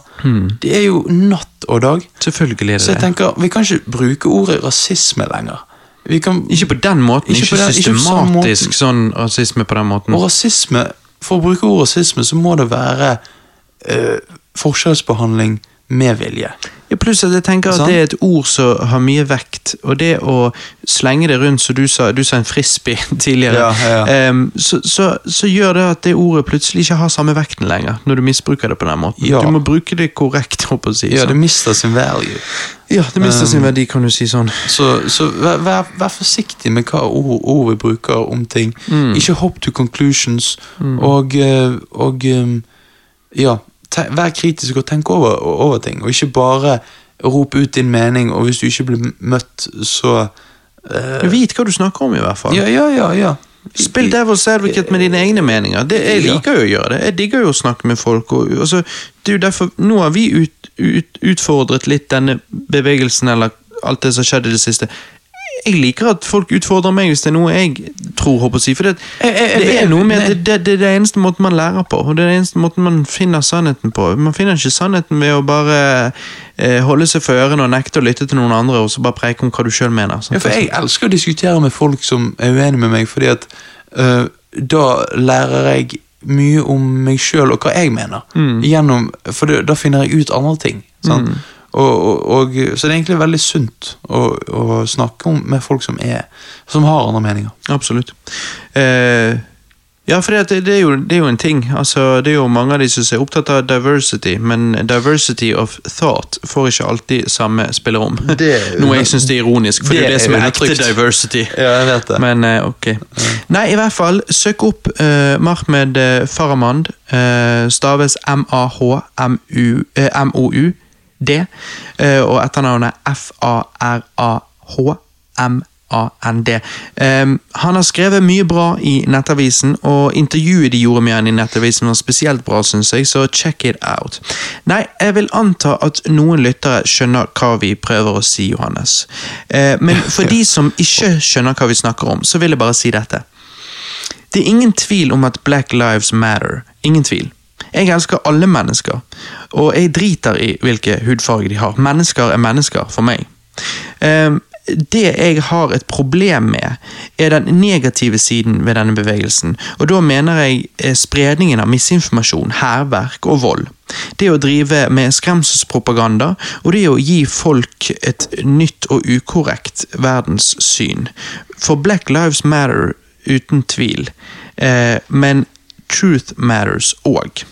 det er jo natt og dag. Selvfølgelig er Så det jeg tenker, vi kan ikke bruke ordet rasisme lenger. Vi kan, Ikke på den måten, Ikke ikke, den, systematisk ikke sånn rasisme på den måten. og rasisme, for å bruke ordet rasisme, så må det være øh, forskjellsbehandling med vilje. Ja, pluss at jeg tenker at det er et ord som har mye vekt, og det å slenge det rundt, som du sa, du sa en frisbee tidligere, Ja, ja. Um, så, så, så gjør det at det ordet plutselig ikke har samme vekten lenger, når du misbruker det på den måten. Ja. Du må bruke det korrekt, håper jeg å si. Ja, det mister sin value. ja, det mister sin verdi, kan du si sånn. Så, så vær, vær, vær forsiktig med hva ord, ord vi bruker om ting. Ikke hopp to conclusions, og, eh, og um, ja, vær kritisk og tenk over, over ting, og ikke bare rop ut din mening, og hvis du ikke blir møtt, så uh... Vit hva du snakker om, i hvert fall. Ja, ja, ja. ja. Spill devil's advocate med dine egne meninger. Det, jeg liker jo å gjøre det. Jeg digger jo å snakke med folk. Og, altså, det er jo derfor, Nå har vi ut, ut, utfordret litt denne bevegelsen, eller alt det som har skjedd i det siste. Jeg liker at folk utfordrer meg hvis det er noe jeg tror. håper å si, For det, Jeg- jeg- jeg- det er noe med det, det, det er den eneste måten man lærer på, og det er den eneste måten man finner sannheten på. Man finner ikke sannheten ved å bare eh, holde seg for ørene og nekte å lytte til noen andre, og så bare preke om hva du sjøl mener. sant? Ja, for jeg elsker å diskutere med folk som er uenige med meg, fordi at øh, da lærer jeg mye om meg sjøl og hva jeg mener. Gjennom, for da finner jeg ut andre ting. Sant? Og, og, og, så det er egentlig veldig sunt å, å snakke om, med folk som, er, som har andre meninger. Absolutt. Eh, ja, for det, det, er jo, det er jo en ting. Altså, det er jo mange av de som er opptatt av diversity, men diversity of thought får ikke alltid samme spillerom. Det- Noe jeg syns er ironisk, for det, Det er det som er ekte diversity. Ja, jeg vet det. Men eh, ok. Nei, i hvert fall, søk opp uh, Mahmed uh, Farahmand. eh, staves M-A-H-M-O-U-D. Eh, og etternavnet F-A-R-A-H-M-A-N-D. Han har skrevet mye bra i Nettavisen, og intervjuet de gjorde med han i Nettavisen var spesielt bra, syns jeg, så check it out. Nei, jeg vil anta at noen lyttere skjønner hva vi prøver å si, Johannes. Eh, men for de som ikke skjønner hva vi snakker om, så vil jeg bare si dette. Det er ingen tvil om at Black Lives Matter. Ingen tvil. Jeg elsker alle mennesker, og jeg driter i hvilke hudfarge de har. Mennesker er mennesker for meg. Ehm, det jeg har et problem med, er den negative siden ved denne bevegelsen. Og da mener jeg eh, spredningen av misinformasjon, hærverk og vold. Det å drive med skremselspropaganda, og det å gi folk et nytt og ukorrekt verdenssyn. For Black Lives Matter uten tvil, eh, men truth matters òg.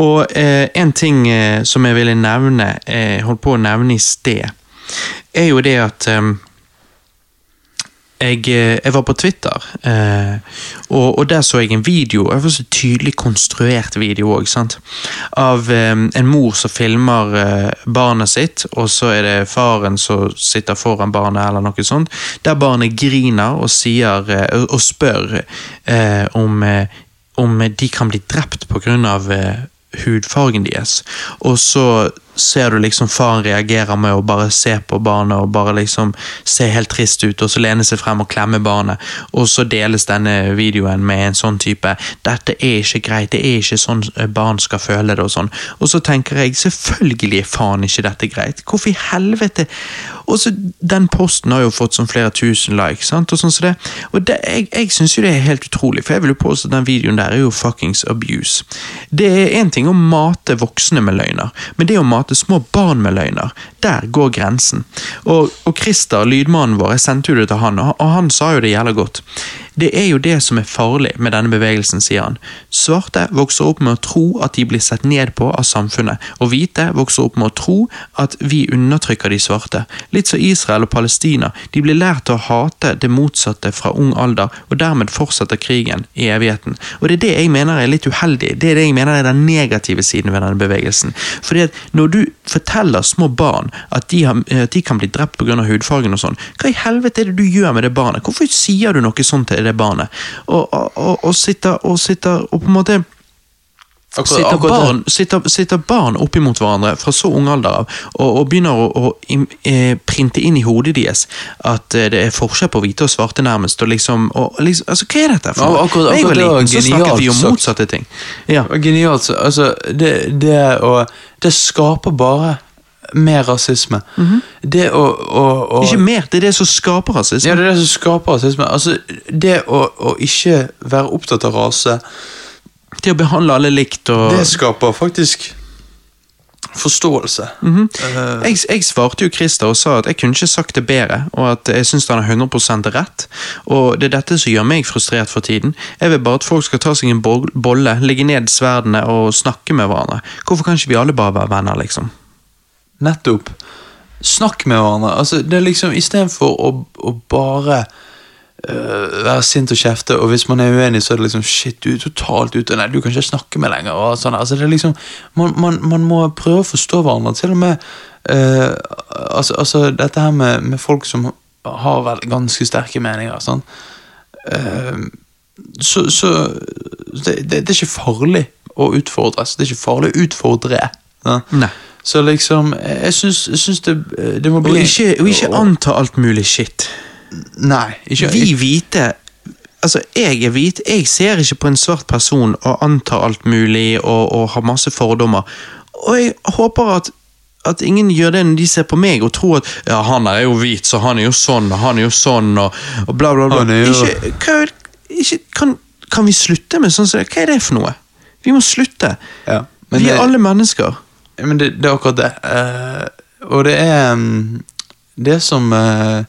Og eh, en ting eh, som jeg ville nevne, eh, holdt på å nevne i sted, er jo det at eh, jeg, eh, jeg var på Twitter, eh, og, og der så jeg en video, en tydelig konstruert video òg, av eh, en mor som filmer barnet sitt, og så er det faren som sitter foran barnet, eller noe sånt, der barnet griner og sier, og spør om, om de kan bli drept av eh, hudfargen deres. Og så ser du liksom faren reagerer med å bare se på barnet og bare liksom se helt trist ut, og så lene seg frem og klemme barnet. Og så deles denne videoen med en sånn type 'Dette er ikke greit, det er ikke sånn barn skal føle det', og sånn. Og så tenker jeg selvfølgelig er faen ikke dette greit. Hvorfor i helvete? Og så Den posten har jo fått sånn flere tusen likes, sant, og sånn så det. Og det, jeg, jeg syns jo det er helt utrolig, for jeg vil jo påstå at den videoen der er jo fuckings abuse. Det er én ting å mate voksne med løgner, men det å mate små barn med løgner, der går grensen. Og, og Christer, lydmannen vår, jeg sendte jo det til han, og, og han sa jo det jævla godt. Det er jo det som er farlig med denne bevegelsen, sier han. Svarte vokser opp med å tro at de blir sett ned på av samfunnet, og hvite vokser opp med å tro at vi undertrykker de svarte. Litt som Israel og Palestina, de blir lært til å hate det motsatte fra ung alder, og dermed fortsetter krigen i evigheten. Og det er det jeg mener er litt uheldig, det er det jeg mener er den negative siden ved denne bevegelsen. Fordi at når du forteller små barn at de, har, at de kan bli drept pga. hudfargen og sånn, hva i helvete er det du gjør med det barnet? Hvorfor sier du noe sånt til barnet? Og, og, og, sitter og sitter og på en måte Akkurat- Sitter barn, sitter, sitter barn oppimot hverandre fra så ung alder av og, og begynner å, å in, eh, printe inn i hodet deres at eh, det er forskjell på hvite og svarte, nærmest. Og liksom, og, liksom altså, Hva er dette for Ja, noe? akkurat- jeg var akkurat det var liten, så snakket vi om motsatte ting. Ja. Genialt. Altså, det, det, og, det skaper bare mer rasisme. Det å, å, å Ikke mer, det er det som skaper rasisme. Ja, det er det som skaper rasisme. Altså, det å, å ikke være opptatt av rase, Til å behandle alle likt og det skaper faktisk forståelse. Eh, jeg, jeg svarte jo Christer og sa at jeg kunne ikke sagt det bedre, og at jeg syns han har 100% rett. Og det er dette som gjør meg frustrert for tiden. Jeg vil bare at folk skal ta seg en bolle, legge ned sverdene og snakke med hverandre. Hvorfor kan ikke vi alle bare være venner, liksom? Nettopp. Snakk med hverandre. Altså, det er liksom Istedenfor å, å bare Uh, være sint og kjefte, og hvis man er uenig, så er det liksom Shit, du er totalt ute. Nei, du kan ikke snakke med lenger. Og sånn. altså, det er liksom, man, man, man må prøve å forstå hverandre. Til og med uh, altså, altså, dette her med, med folk som har vel ganske sterke meninger. Sånn. Uh, så så det, det, det er ikke farlig å utfordres. Det er ikke farlig å utfordre. Ja. Nei. Så liksom, jeg syns, jeg syns det, det må Og bli ikke, og ikke anta alt mulig shit. Nei. Ikke, Vi hvite Altså, jeg er hvit, jeg ser ikke på en svart person og antar alt mulig og, og har masse fordommer. Og jeg håper at at ingen gjør det når de ser på meg og tror at ja, han er jo hvit, så han er jo sånn og han er jo sånn og, og bla, bla, bla. Jo- Ikke, hva, ikke, kan, kan vi slutte med sånn som det? Hva er det for noe? Vi må slutte. Ja, men vi det- er alle mennesker. Men det, det er akkurat det. Uh, og det er um, det som uh,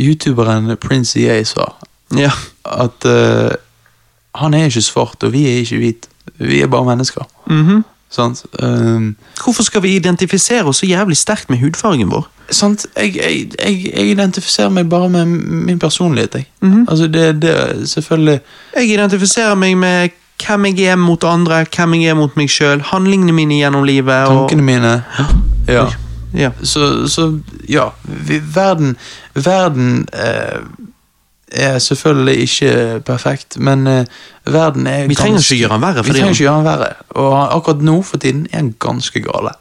youtuberen Prince EA sa. Ja. At uh, han er ikke svart, og vi er ikke hvit. Vi er bare mennesker. Mhm. Sant? Um, Hvorfor skal vi identifisere oss så jævlig sterkt med hudfargen vår? sant? Jeg, jeg, jeg, jeg identifiserer meg bare med min personlighet. Jeg. -hmm. Altså, det, det selvfølgelig Jeg identifiserer meg med hvem jeg er mot andre, hvem jeg er mot meg sjøl, handlingene mine gjennom livet. Og, tankene mine. Ja. ja. Så, så ja, vi, verden Verden eh, er selvfølgelig ikke perfekt, men eh, verden er Vi trenger ikke gjøre den verre, Vi er trenger ikke gjøre den verre, og akkurat nå for tiden er den ganske gale.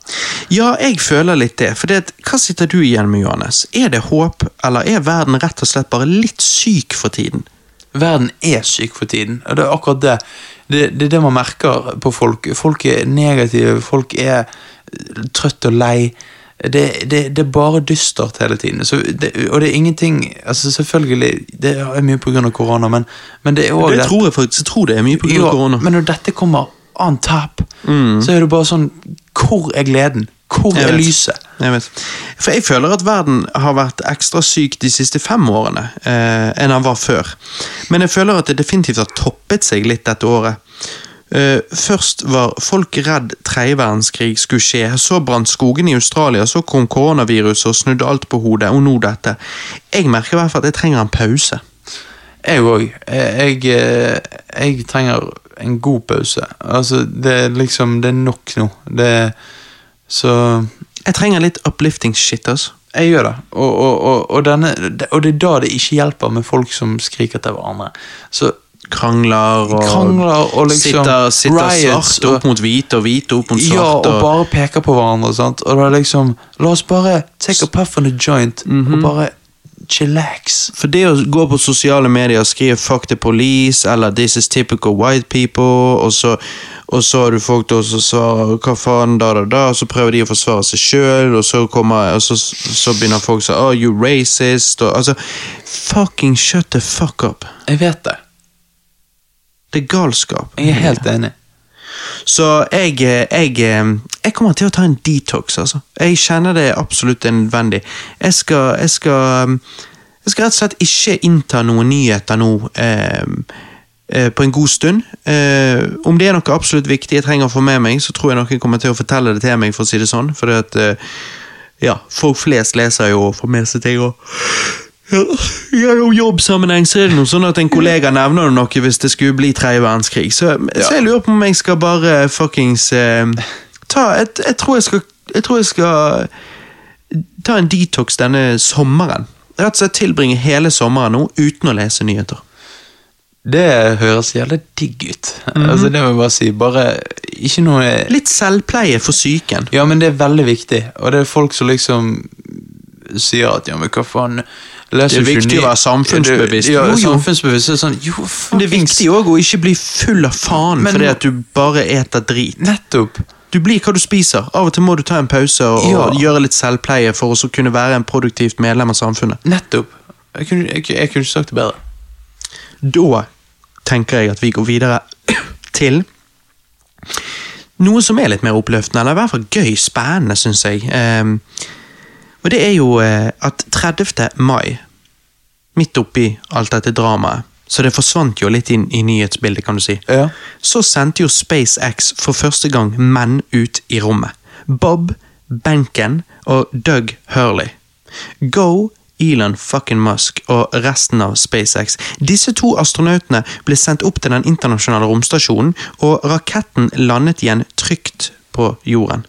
ja, jeg føler litt det. For det, hva sitter du igjen med, Johannes? Er det håp, eller er verden rett og slett bare litt syk for tiden? Verden er syk for tiden, og det er akkurat det. Det, det er det man merker på folk. Folk er negative, folk er trøtt og lei. Det, det, det er bare dystert hele tiden. Så det, og det er ingenting altså Selvfølgelig, det er mye pga. korona, men, men det er òg Det tror jeg faktisk. Jeg tror det er mye pga. av korona. Men når dette kommer on top, Mm. så er det bare sånn Hvor er gleden? Hvor er vet. lyset? Jeg vet. For jeg føler at verden har vært ekstra syk de siste fem årene eh, enn den var før. Men jeg føler at det definitivt har toppet seg litt dette året. Uh, først var folk redd tredje verdenskrig skulle skje, så brant skogene i Australia, så kom koronaviruset og snudde alt på hodet, og nå dette. Jeg merker i hvert fall at jeg trenger en pause. Jeg òg. Jeg, jeg, jeg trenger en god pause. Altså, det er liksom Det er nok nå. Det Så Jeg trenger litt uplifting shit, altså. jeg gjør det. Og, og, og, og, denne, og det er da det ikke hjelper med folk som skriker til hverandre. Så Krangler og, Krangler og liksom sitter, sitter riots svart opp mot hvite og hvite opp mot svart. Ja, og, og bare peker på hverandre. Sant? Og det er liksom La oss bare take a puff on the joint Mhm. og bare chillax. For det å gå på sosiale medier og skrive 'fuck the police' eller 'this is typical white people', og så, og så har du folk da som svarer 'hva faen', da, da, da, og så prøver de å forsvare seg sjøl, og, så kommer- og så, så begynner folk å si 'oh, you racist', og altså Fucking shut the fuck up. Jeg vet det. Det er galskap. Jeg er helt enig. Så jeg, jeg, jeg kommer til å ta en detox, altså. Jeg kjenner det absolutt er nødvendig. Jeg skal, jeg skal Jeg skal rett og slett ikke innta noen nyheter nå eh, eh, på en god stund. Eh, om det er noe absolutt viktig jeg trenger å få med meg, så tror jeg noen kommer til å fortelle det til meg, for å si det sånn. For at, eh, ja, folk flest leser jo og får med seg ting. og ja, Gjennom jobbsammenheng så er det noe sånn at en kollega nevner noe hvis det skulle bli tredje verdenskrig. Så, så jeg lurer på om jeg skal bare fuckings eh, ta jeg, jeg, tror jeg skal Jeg tror jeg skal ta en detox denne sommeren. Rett og slett tilbringe hele sommeren nå uten å lese nyheter. Det høres jævlig digg ut. Altså, det må jeg bare si. Bare ikke noe Litt selvpleie for psyken. Ja, men det er veldig viktig. Og det er folk som liksom sier at ja, men hva faen leser Det er viktig å være samfunnsbevisst. Ja, Jo, jo. samfunnsbevisst. Er sånn, jo, det er viktig òg å ikke bli full av faen Men- fordi at du bare eter drit. Nettopp. Du blir hva du spiser. Av og til må du ta en pause og, Ja. og gjøre litt selvpleie for å kunne være en produktivt medlem av samfunnet. Nettopp. Jeg kunne, jeg, jeg kunne ikke sagt det bedre. Da tenker jeg at vi går videre til noe som er litt mer oppløftende, eller i hvert fall gøy, spennende, syns jeg. Ehm, og det er jo eh, at 30. mai, midt oppi alt dette dramaet, så det forsvant jo litt inn i nyhetsbildet, kan du si. Ja. Så sendte jo SpaceX for første gang menn ut i rommet. Bob Benken og Doug Hurley. Go Elon fucking Musk og resten av SpaceX. Disse to astronautene ble sendt opp til den internasjonale romstasjonen, og raketten landet igjen trygt på jorden.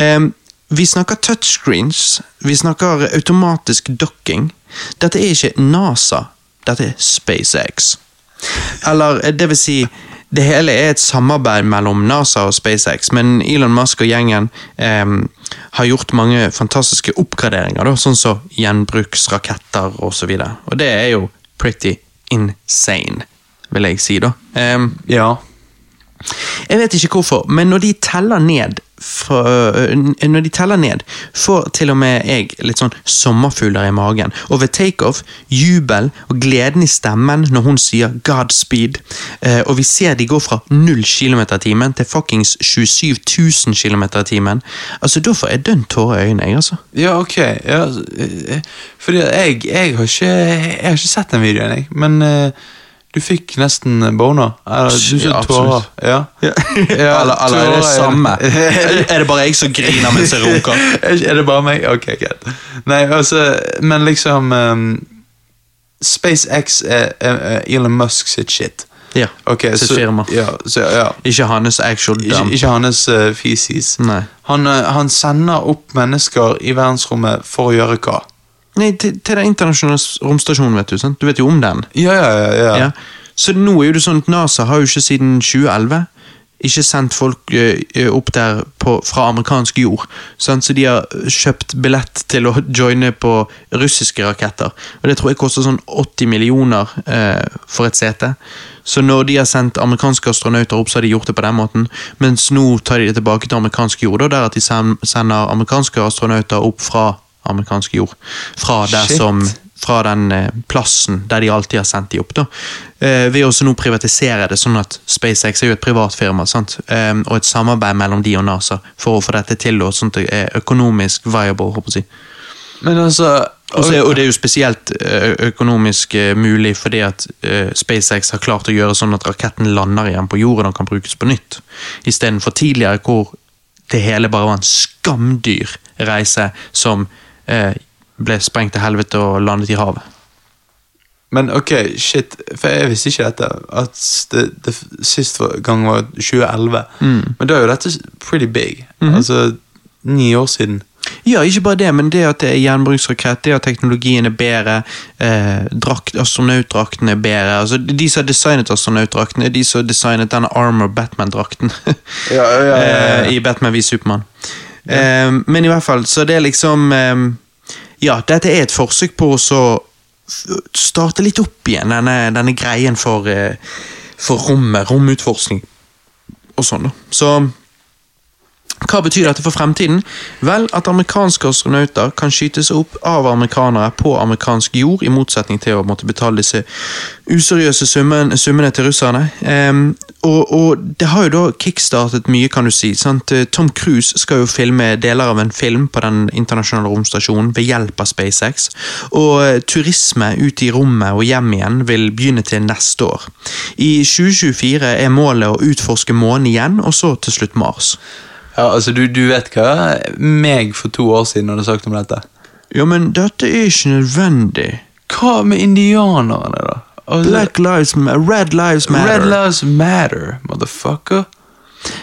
Um, vi snakker touchscreens, vi snakker automatisk docking. Dette er ikke NASA, dette er SpaceX. Eller eh, det vil si, det hele er et samarbeid mellom NASA og SpaceX, men Elon Musk og gjengen eh, har gjort mange fantastiske oppgraderinger, da, sånn som gjenbruksraketter og så. Og det er jo pretty insane, vil jeg si, da. Eh, Ja. jeg vet ikke hvorfor, men når de teller ned fra, øh, Når de teller ned, får til og med jeg litt sånn sommerfugler i magen. Og ved takeoff, jubel og gleden i stemmen når hun sier 'Godspeed'. Eh, og vi ser de går fra 0 km i timen til fuckings 27 000 km i timen. Altså, Da får jeg dønn tårer i øynene, jeg, altså. Ja, ok. Ja, eh, fordi jeg, jeg, har ikke, jeg har ikke sett den videoen, jeg. Men eh, du fikk nesten boner. Eller, du Ja, tårer. Ja. Ja, eller, eller er det samme? Er det bare jeg som griner mens jeg runker? er det bare meg? Ok, greit. Nei, altså, men liksom um, SpaceX er, er, er Elon Musk sitt shit. Ja, Okay, sitt så, firma. Ja, så, ja. Ikke hans actual Ikke, dump. ikke hans uh, feces. Han, uh, han sender opp mennesker i verdensrommet for å gjøre hva? Nei, til, til den internasjonale romstasjonen, vet du. sant? Du vet jo om den. Ja, ja, ja. ja. Ja. Så nå er jo det sånn at NASA har jo ikke siden 2011 ikke sendt folk eh, opp der på, fra amerikansk jord. Sant? Så de har kjøpt billett til å joine på russiske raketter. Og det tror jeg koster sånn 80 millioner eh, for et sete. Så når de har sendt amerikanske astronauter opp, så har de gjort det på den måten. Mens nå tar de det tilbake til amerikansk jord, og der at de sender amerikanske astronauter opp fra amerikansk jord. Fra der som fra den eh, plassen der de alltid har sendt de opp. da. Eh, ved også nå privatisere det, sånn at SpaceX er jo et privat firma, sant? Eh, og et samarbeid mellom de og NASA for å få dette til, og at det er økonomisk viable, håper jeg. Men altså Og så er- og det er jo spesielt økonomisk mulig fordi at SpaceX har klart å gjøre sånn at raketten lander igjen på jorden og kan brukes på nytt. Istedenfor tidligere hvor det hele bare var en skamdyr reise som ble sprengt til helvete og landet i havet. Men ok, shit, for jeg visste ikke dette. At det, det sist gang var 2011. Mm. Men da er jo dette pretty big. Mm. Altså ni år siden. Ja, ikke bare det, men det at det er gjenbruksrakett, det at teknologien er bedre, eh, drakt, astronautdraktene er bedre. Altså, de som har designet astronautdraktene, de som har designet denne Armor Batman-drakten. eh, I Batman v Supermann. Eh, men i hvert fall, så det er liksom eh, Ja, dette er et forsøk på å starte litt opp igjen denne, denne greien for, eh, for rommet, romutforskning og sånn, da. Så Hva betyr dette for fremtiden? Vel, at amerikanske astronauter kan skytes opp av amerikanere på amerikansk jord, i motsetning til å måtte betale disse useriøse summen, summene til russerne. Um, og, og, det har jo da kickstartet mye, kan du si. Sant? Tom Cruise skal jo filme deler av en film på den internasjonale romstasjonen ved hjelp av SpaceX. Og eh, turisme ut i rommet og hjem igjen vil begynne til neste år. I 2024 er målet å utforske månen igjen, og så til slutt Mars. Ja, altså, du, du vet hva meg for to år siden hadde sagt om dette? Ja, men dette er ikke nødvendig. Hva med indianerne, da? Altså, Black lives ma Red lives matter. Red lives matter, motherfucker.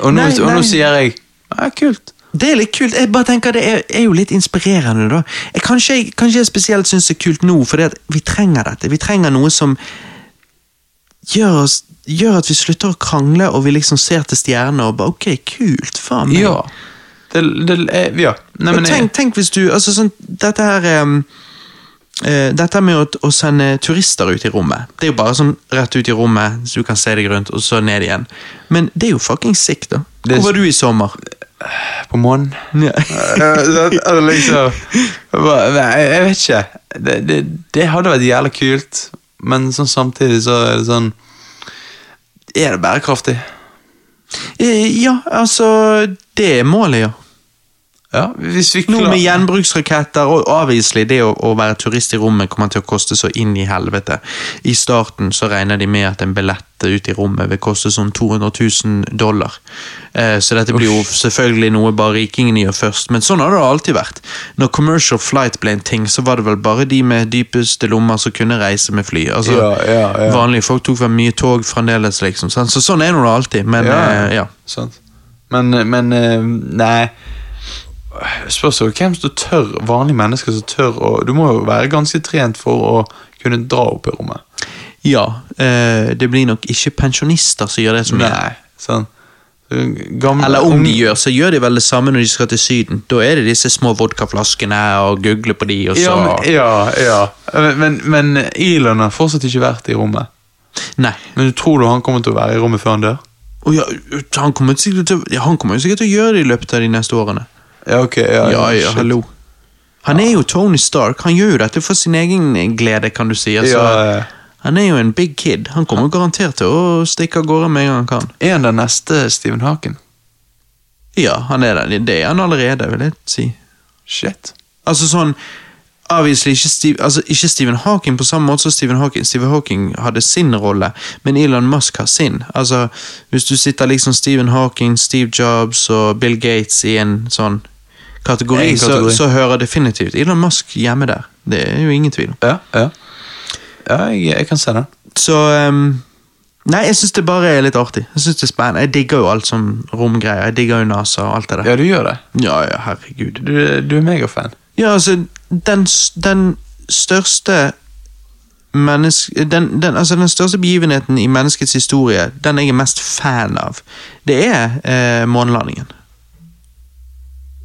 Og nå, Nei, og nå sier jeg ja, kult. Det er litt kult. Jeg bare tenker Det er, er jo litt inspirerende, da. Jeg, kanskje, jeg, kanskje jeg spesielt syns det er kult nå, fordi at vi trenger dette. Vi trenger noe som gjør, oss, gjør at vi slutter å krangle, og vi liksom ser til stjernene og bare Ok, kult. Faen meg. Ja. Det, det, eh, ja. Nei, men tenk, tenk hvis du altså sånn, Dette her um, uh, Dette med å, å sende turister ut i rommet Det er jo bare sånn rett ut i rommet, så du kan se deg rundt, og så ned igjen. Men det er jo fucking sick, da. Hvor var du i sommer? På månen Ja. Altså, liksom jeg vet ikke. Det, det, det hadde vært jævla kult, men sånn samtidig så er det sånn Er det bærekraftig? Eh, ja, altså Det er målet, ja. Ja, Noe med gjenbruksraketter, og avviselig det å, å være turist i rommet kommer til å koste så inn i helvete. I starten så regner de med at en billett ut i rommet vil koste sånn 200 000 dollar. Eh, så dette blir jo selvfølgelig noe bare rikingene gjør først, men sånn har det alltid vært. Når commercial flight ble en ting, så var det vel bare de med dypeste lommer som kunne reise med fly. Altså, Ja, ja. Vanlige folk tok vel mye tog fremdeles, liksom. sant? Så sånn er det alltid, men Ja, eh, ja. Sant. Men, men eh, nei Spørs jo hvem som tør, vanlige mennesker som tør å Du må jo være ganske trent for å kunne dra opp i rommet. Ja, eh, det blir nok ikke pensjonister som gjør det som. Nei, sånn. Gamle, Eller om de gjør, så gjør de vel det samme når de skal til Syden. Da er det disse små vodkaflaskene og google på de, og så ja, men, ja, ja. Men, men Elon har fortsatt ikke vært i rommet. Nei. Men tror du han kommer til å være i rommet før han dør? Oh, ja, han kommer sikkert til, ja, han kommer sikkert til å gjøre det i løpet av de neste årene. Ja, ok. Ja, Ja, ja, hallo. Han er jo Tony Stark. Han gjør jo dette for sin egen glede, kan du si. Altså, Ja, ja. Han er jo en big kid. Han kommer garantert til å stikke av gårde med en gang han kan. Er han den neste Stephen Haken? Ja, han er det. Det er han allerede, vil jeg si. Shit. Altså sånn Obviously ikke, Steve, altså, ikke Stephen Hawking på samme måte som Stephen Hawking. Stephen Hawking hadde sin rolle, men Elon Musk har sin. Altså, Hvis du sitter liksom Stephen Hawking, Steve Jobs og Bill Gates i en sånn kategori, kategori. Så, så hører definitivt Elon Musk hjemme der. Det er jo ingen tvil. Ja, ja. Ja, jeg, jeg kan se den. Så um, Nei, jeg syns det bare er litt artig. Jeg synes det er spennende. Jeg digger jo alt som romgreier. Jeg digger jo NASA og alt det der. Ja, du gjør det. Ja, ja, herregud. Du, du er megafan. Ja, altså, den, den største menneske... Den, den, altså, den største begivenheten i menneskets historie, den jeg er mest fan av, det er eh, månelandingen.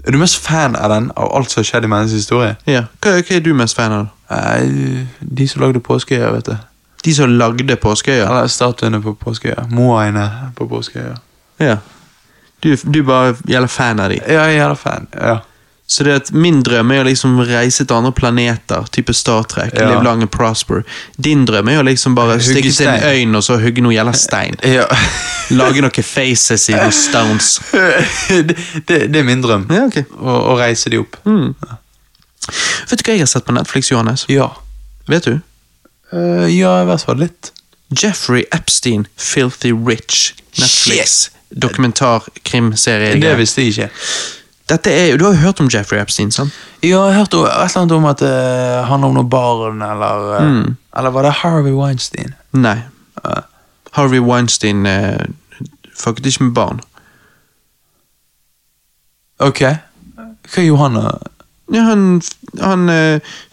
Er du mest fan av den, av alt som har skjedd i menneskets historie? Ja. Hva, hva er du mest fan av? Nei, de som lagde Påskeøya, vet du. De som lagde Påskeøya? Eller statuene på Påskeøya. Moaene på Påskeøya. Ja. Du, du bare gjelder fan av de. Ja, jeg gjelder fan. Ja. Så det at min drøm er å liksom reise til andre planeter, type Star Trek, Ja. live long and prosper. Din drøm er å liksom bare stikke til en stein. øyn og så hugge noe jævla stein. ja. Lage noen faces i noen stones. det, det, det er min drøm. Ja, okay. Å, å reise de opp. Vet du hva jeg har sett på Netflix, Johannes? Ja. Vet du? Uh, ja, i hvert fall litt. Jeffrey Epstein, Filthy Rich. Netflix. dokumentarkrimserie Det visste jeg ikke. Dette er, Du har jo hørt om Jeffrey Epstein, sant? Ja, jeg hørte et eller annet om at det handler om noe barn, eller eh, Eller var det Harvey Weinstein? Nei. Uh. Harvey Weinstein eh, fucket ikke med barn. ok. Hva gjorde han? da? Ja, han han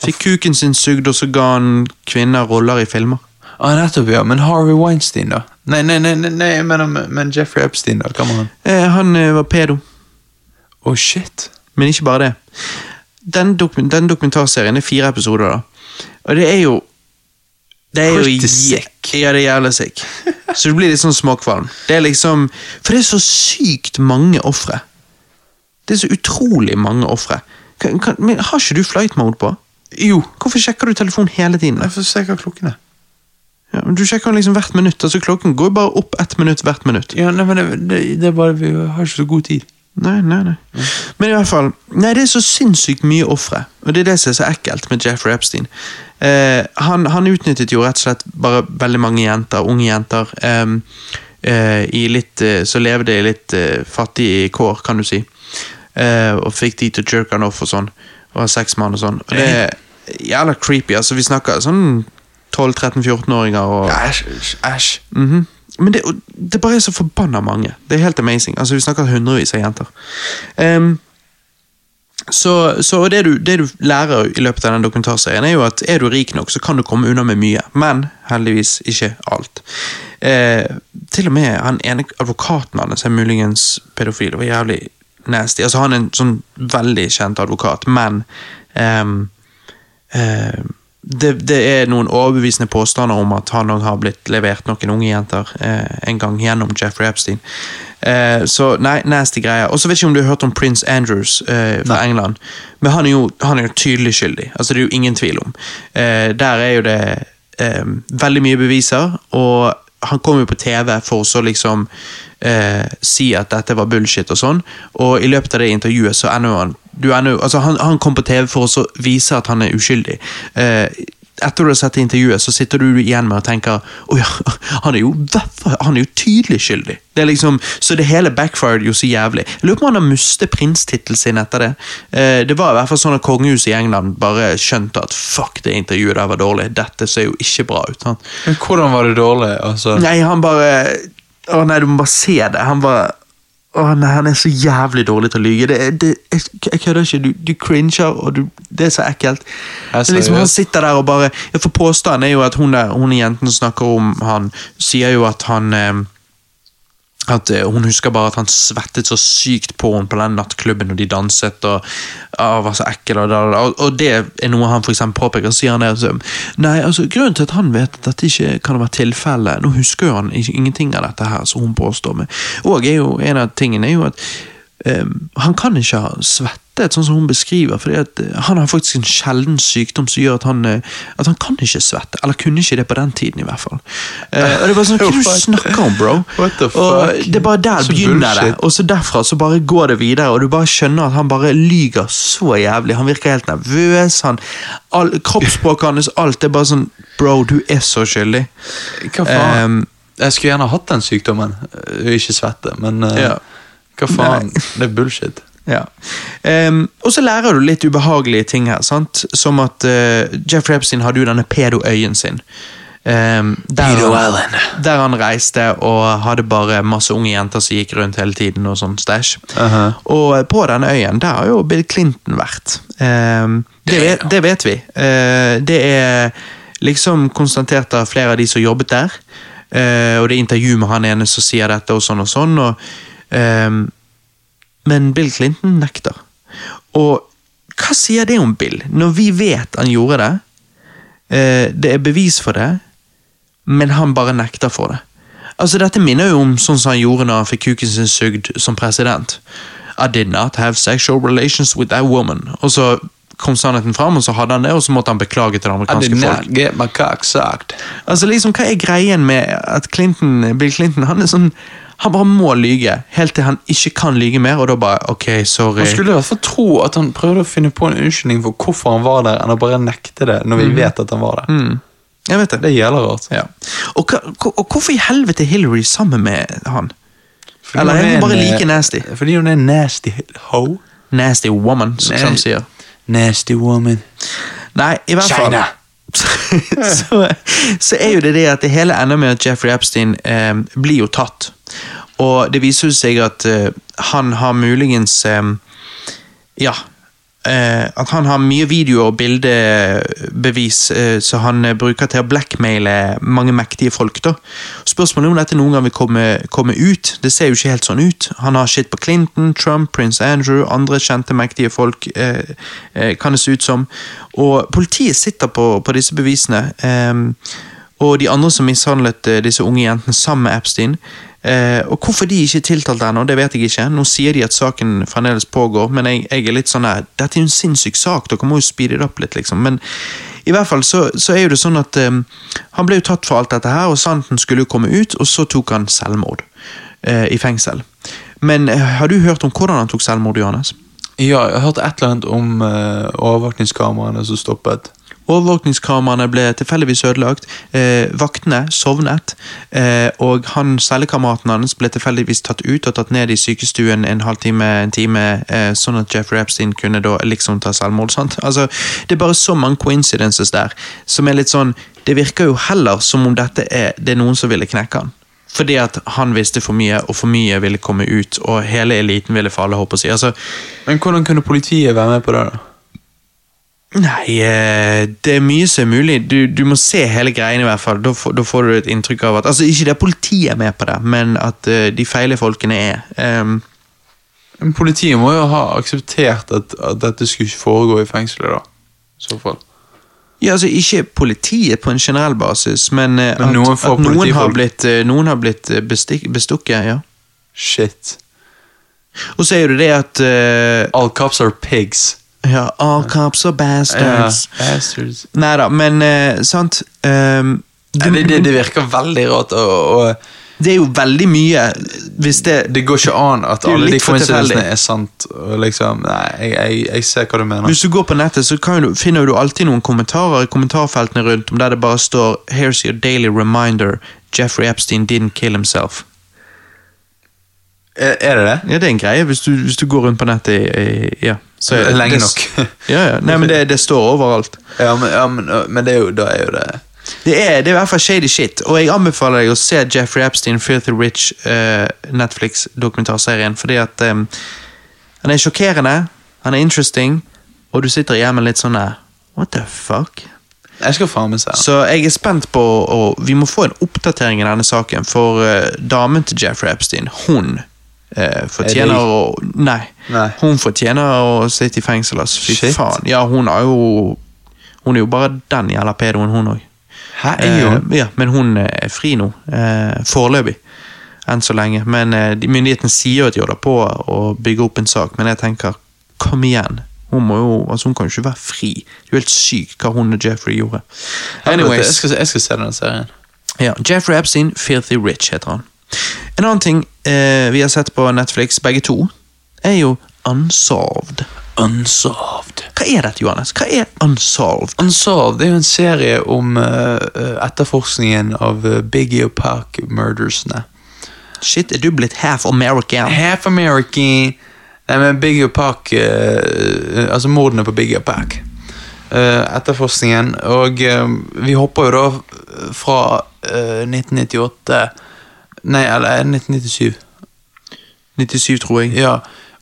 fikk kuken sin sugd, og så ga han kvinner roller i filmer. Ah, nettopp, ja. Men Harvey Weinstein, da? Nei, nei, nei, nei, nei men, men Jeffrey Epstein, da? Hva med han? Han var pedo, Å, shit. men ikke bare det. Den, dokum den dokumentarserien er fire episoder, da. Og det er jo Det er Pretty jo sick. Ja, det er jævlig sick. Så du blir litt sånn småkvalm. Det er liksom For det er så sykt mange ofre. Det er så utrolig mange ofre. Men har ikke du flight mode på? Jo. Hvorfor sjekker du telefonen hele tiden? Jeg får se hva klokken er. Ja, men du sjekker den liksom hvert minutt. altså Klokken går bare opp ett minutt hvert minutt. Ja, nei, men det, det, det er bare Vi har ikke så god tid. Nei, nei, nei. Men i hvert fall, nei, det er så sinnssykt mye ofre. Og det er det som er så ekkelt med Jeffrey Epstein. Eh, han, han utnyttet jo rett og slett bare veldig mange jenter, unge jenter, eh, i litt, eh, så levde i litt eh, fattige kår, kan du si. Eh, og fikk de til å jerke han off og sånn. Og ha sex med han og sånn. Og det er jævla creepy. altså Vi snakker sånn 12-13-14-åringer og Æsj, æsj, Mm Mhm. Men det, det bare er så forbanna mange. Det er helt amazing. Altså, Vi snakker hundrevis av jenter. Um, så, så det du, det du lærer i løpet av den dokumentarserien, er jo at er du rik nok, så kan du komme unna med mye. Men heldigvis ikke alt. Eh, til og med han ene advokaten hans er muligens pedofil. Det var jævlig nasty. Altså, han er en sånn veldig kjent advokat, men ehm, eh, det, det er noen overbevisende påstander om at han òg har blitt levert noen unge jenter eh, en gang gjennom Jeffrey Epstein. Eh, så nei, nasty greier. Og så vet jeg ikke om du har hørt om Prince Andrews eh, fra England. Men han er, jo, han er jo tydelig skyldig. Altså Det er jo ingen tvil om. Eh, der er jo det eh, veldig mye beviser, og han kom jo på TV for så liksom eh, si at dette var bullshit og sånn, og i løpet av det intervjuet så ender han ender, altså han, han kom på TV for å vise at han er uskyldig. Eh, etter du har sett intervjuet, så sitter du igjen med og tenker Å ja, han er jo han er jo tydelig skyldig. Det er liksom, så det hele backfired jo så jævlig. Jeg lurer på om han har mistet prinstittelen sin etter det. Eh, det var i hvert fall sånn at kongehuset i England bare skjønte at fuck, det intervjuet der var dårlig. Dette ser jo ikke bra ut. Han. Men hvordan var det dårlig? Altså, Nei, han bare Å nei, du må bare se det. Han bare Å nei, han er så jævlig dårlig til å lyge. Det, det, jeg, jeg kødder ikke. Du, du cringer, og du, det er så ekkelt. Er liksom, han sitter der og bare For påstanden er jo at hun, der, hun jenten som snakker om han, sier jo at han eh, at eh, Hun husker bare at han svettet så sykt på henne på den nattklubben når de danset. og ah, var så ekkel og, og, og det er noe han for påpeker. Sier han altså, Nei, altså Grunnen til at han vet at dette ikke kan være tilfellet Nå husker han ingenting av dette her som hun påstår. med. Og er jo, en av tingene er jo at eh, han kan ikke ha svettet, sånn som hun beskriver. fordi eh, Han har faktisk en sjelden sykdom som gjør at han, eh, at han kan ikke svette. Eller kunne ikke det på den tiden, i hvert fall. Uh, og det er bare sånn, Hva er det du snakker om, bro? What the Og fuck? det er bare der Så begynner det, og så derfra så bare går det videre, og du bare skjønner at han bare lyger så jævlig. Han virker helt nervøs, han, all, kroppsspråket hans, alt er bare sånn Bro, du er så skyldig. hva faen? Um, jeg skulle gjerne hatt den sykdommen. Ikke svette, men uh, Ja. Hva faen? Nei. Det er bullshit. Ja. Um, og så lærer du litt ubehagelige ting her, sant? som at uh, Jeffrey Epstein hadde jo denne pedo-øyen sin. Um, der, han, der han reiste og hadde bare masse unge jenter som gikk rundt hele tiden og sånn stæsj. -huh. Og på denne øyen, der har jo Bill Clinton vært. Um, det, vet, det vet vi. Uh, det er liksom konstatert av flere av de som jobbet der. Eh, og det er intervju med han ene som sier dette og sånn og sånn. Og, men Bill Clinton nekter. Og hva sier det om Bill, når vi vet han gjorde det? Eh, det er bevis for det, men han bare nekter for det. Altså, Dette minner jo om sånn som han gjorde når han fikk kuken sin sugd som president. I did not have sexual relations with that woman. Og så kom sannheten fram, og så hadde han det, og så måtte han beklage til det I amerikanske did folk. not get my cock sucked. Altså liksom, Hva er greien med at Clinton, Bill Clinton han er sånn, han bare må lyge, helt til han ikke kan lyge mer, og da bare ok, sorry. Man skulle i hvert fall tro at han prøvde å finne på en unnskyldning for hvorfor han var der, enn å bare nekte det når vi vet at han var der. Mm. Jeg vet det. Det er jævla rart. Ja. Og, og, og hvorfor i helvete er Hillary sammen med han? Fordi Eller er hun bare eh, like nasty? Fordi hun er nasty ho. Nasty woman, som Nei. sier. Nasty woman. Nei, i hvert fall China. Så, så er jo det det at det hele ender med at Jeffrey Epstein eh, blir jo tatt. Og det viser seg at eh, han har muligens eh, Ja. Eh, at han har mye video- og bildebevis eh, som han eh, bruker til å blackmaile mange mektige folk. da. Spørsmålet er om dette noen gang vil komme, komme ut. Det ser jo ikke helt sånn ut. Han har shit på Clinton, Trump, Prince Andrew, andre kjente mektige folk, eh, kan det se ut som. Og politiet sitter på, på disse bevisene. Eh, og de andre som mishandlet disse unge jentene sammen med Epstein, Eh, og Hvorfor de ikke er tiltalt ennå, det vet jeg ikke. Nå sier de at saken fremdeles pågår, men jeg, jeg er litt sånn der Dette er jo en sinnssyk sak, dere må jo speede det opp litt, liksom. Men i hvert fall så, så er jo det sånn at eh, han ble jo tatt for alt dette her, og sannheten skulle jo komme ut, og så tok han selvmord eh, i fengsel. Men eh, har du hørt om hvordan han tok selvmord, Johannes? Ja, jeg har hørt et eller annet om eh, overvåkningskameraene som stoppet. Overvåkningskameraene ble tilfeldigvis ødelagt, eh, vaktene sovnet, eh, og han cellekameraten hans ble tilfeldigvis tatt ut og tatt ned i sykestuen en halvtime, en time, eh, sånn at Jeffrey Epstein kunne da liksom ta selvmord. sant? Altså, Det er bare så mange coincidences der, som er litt sånn Det virker jo heller som om dette er, det er noen som ville knekke han. Fordi at han visste for mye, og for mye ville komme ut, og hele eliten ville falle. håper jeg. Altså, Men hvordan kunne politiet være med på det? da? Nei, eh, det er mye som er mulig. Du, du må se hele greien, i hvert fall. Da får, da får du et inntrykk av at Altså, ikke det er politiet med på det, men at uh, de feile folkene er. Um. Politiet må jo ha akseptert at, at dette skulle ikke foregå i fengselet, da. I så fall. ja, altså Ikke politiet på en generell basis, men, uh, Men noen at, at noen har blitt, uh, noen har blitt bestikk, bestukket. ja. Shit. Og så er jo det det at All cops are pigs. Ja, all cops are bastards. Ja, bastards. Nei da, men eh, sant um, du- det, det, det virker veldig rart. Og, og det er jo veldig mye Hvis det det går ikke an at alle de tilfeldig. er sant. Liksom, nei, jeg, jeg, jeg ser hva du mener. Hvis du går på nettet, så kan du, finner du alltid noen kommentarer i kommentarfeltene rundt om der det bare står Here's your daily reminder. Jeffrey Epstein didn't kill himself. Er, er det det? Ja, det er en greie hvis du, hvis du går rundt på nettet i, i ja. Så Lenge det, nok. ja, ja. Nei, men det, det står overalt. Ja, men, ja, men, men det er jo, da er jo det Det er, det er i hvert fall shady shit, og jeg anbefaler deg å se Jeffrey Epstein Filthy Rich uh, Netflix-dokumentarserien, fordi at um, han er sjokkerende, han er interesting, og du sitter hjemme litt sånn What the fuck? Jeg skal faen meg se. Så jeg er spent på og Vi må få en oppdatering i denne saken, for uh, damen til Jeffrey Epstein, hun eh, fortjener Er å Nei. Nei. Hun fortjener å sitte i fengsel, altså. Fy faen. Ja, hun har jo Hun er jo bare den jævla pedoen, hun òg. Eh, ja, men hun er fri nå. Eh, foreløpig. Enn så lenge. Men eh, myndighetene sier jo at de holder på å bygge opp en sak, men jeg tenker, kom igjen. Hun, må jo, altså hun kan jo ikke være fri. Det er jo helt sykt hva hun og Jeffrey gjorde. Jeg Anyways, skal, jeg skal se den serien. ja, Jeffrey Epstein, Filthy Rich heter han. En annen ting eh, vi har sett på Netflix, begge to, er jo Unsolved. Unsolved. Hva er dette, Johannes? Hva er Unsolved? Unsolved er jo en serie om eh, eh, etterforskningen av uh, Biggie og Park-murdersene. Shit, er du blitt half American? Half American Nei, men Biggie og Park uh, Altså mordene på Biggie og Park. Uh, etterforskningen. Og eh, vi hopper jo da fra eh, 1998 Nei, eller 1997. 97, tror jeg. Ja,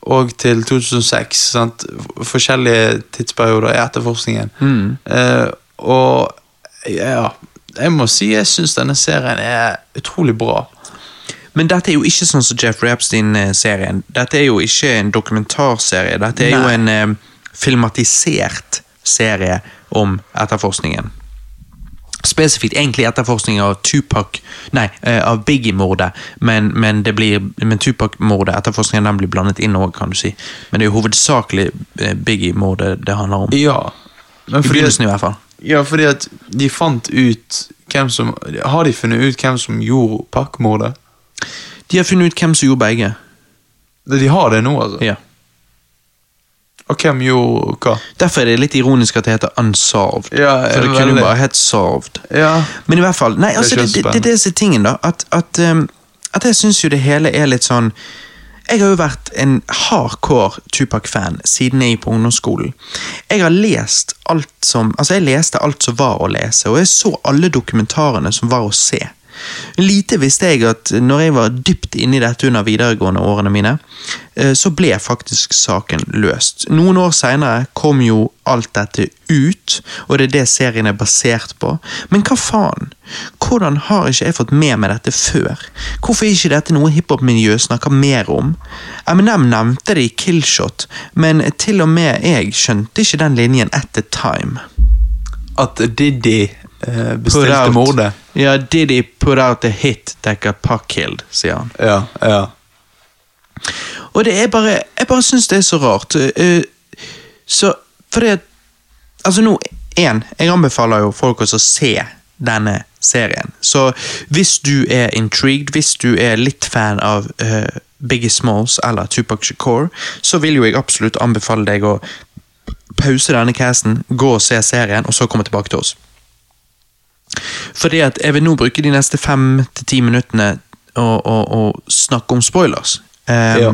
og til 2006. Sant? Forskjellige tidsperioder i etterforskningen. Mm. Eh, og ja, jeg må si jeg syns denne serien er utrolig bra. Men dette er jo ikke sånn som Jeffrey Epstein-serien. Dette er jo ikke en dokumentarserie. Dette er jo en eh, filmatisert serie om etterforskningen. Spesifikt egentlig etterforskning av Tupac Nei, eh, av Biggie-mordet, men, men, det blir- men Tupac-mordet, etterforskningen den blir blandet inn òg, kan du si. Men det er jo hovedsakelig eh, Biggie-mordet det handler om. Ja, men I fordi, begynnelsen, i hvert fall. ja, fordi at de fant ut hvem som Har de funnet ut hvem som gjorde Pac-mordet? De har funnet ut hvem som gjorde begge. De har det nå, altså? Ja. Og hvem gjorde hva? Derfor er det litt ironisk at det heter Unsolved. Ja, For det kunne jo bare hett Solved. Ja. Men i hvert fall, nei, er altså, det, så det, det, det er disse tingene, da. At, at, um, at jeg syns jo det hele er litt sånn Jeg har jo vært en hardcore Tupac-fan siden jeg gikk på ungdomsskolen. Jeg har lest alt som Altså, jeg leste alt som var å lese, og jeg så alle dokumentarene som var å se. Lite visste jeg at når jeg var dypt inne i dette under videregående årene mine, eh, så ble faktisk saken løst. Noen år seinere kom jo alt dette ut, og det er det serien er basert på. Men hva faen? Hvordan har ikke jeg fått med meg dette før? Hvorfor er ikke dette noe hiphop-miljøet snakker mer om? Eminem nevnte det i Killshot, men til og med jeg skjønte ikke den linjen at the time. At Diddy eh, bestilte out- mordet. Ja, did he put out a hit that got Puck killed, sier han. Ja, ja. Og det er bare Jeg bare syns det er så rart. Eh, så fordi at Altså, nå Én, jeg anbefaler jo folk også å se denne serien. Så hvis du er intrigued, hvis du er litt fan av uh, Biggie Smalls eller Tupac Shakur, så vil jo jeg absolutt anbefale deg å pause denne casten, gå og se serien, og så komme tilbake til oss. Fordi at jeg vil nå bruke de neste fem til ti minuttene og, og, og snakke om spoilers. Um, Ja.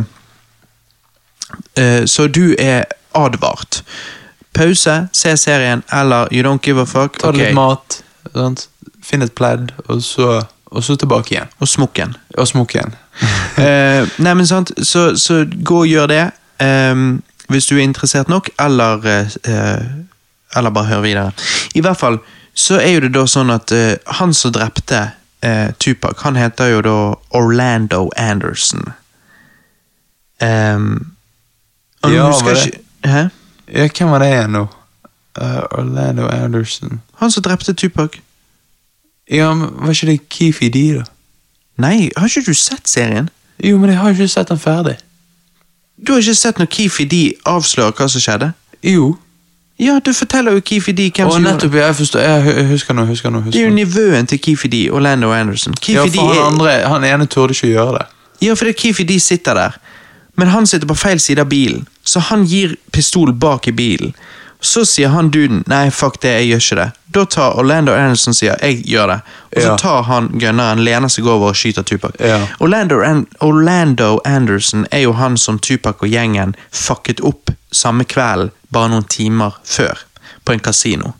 eh, så du er advart. Pause, se serien, eller you don't give a fuck. Ta ok, litt mat, sant? finn et pledd, og så, og så tilbake igjen. Og smokken. Og smokken. igjen. Eh, nei, men sant, så, så gå og gjør det. Um, hvis du er interessert nok, eller eh, Eller bare hør videre. I hvert fall så er jo det da sånn at uh, han som drepte uh, Tupac, han heter jo da Orlando Anderson. Um, Ja, var det- Hæ? Ja, hvem var det igjen nå? Uh, Orlando Anderson. Han som drepte Tupac? Ja, men var ikke det Keefy D, da? Nei, har ikke du sett serien? Jo, men jeg har ikke sett den ferdig. Du har ikke sett når Keefy D avslører hva som skjedde? Jo. Ja, du forteller jo Keefy hvem som som gjorde det. nettopp, ja, jeg forstår. Jeg hu- husker nå, husker nå. Det er jo nivøen til Keefy Orlando Anderson. Ja, Keefy D for han er, andre, han ene turde ikke gjøre det. ja, for det Keefy D sitter der, men han sitter på feil side av bilen, så han gir pistol bak i bilen. Så sier han duden nei, fuck det, jeg gjør ikke det. Da tar Orlando Anderson sier jeg gjør det. Og så Ja. tar han gunneren, lener seg over og skyter Tupac. Ja. Orlando, An Orlando Anderson er jo han som Tupac og gjengen fucket opp samme kvelden, bare noen timer før, på en kasino.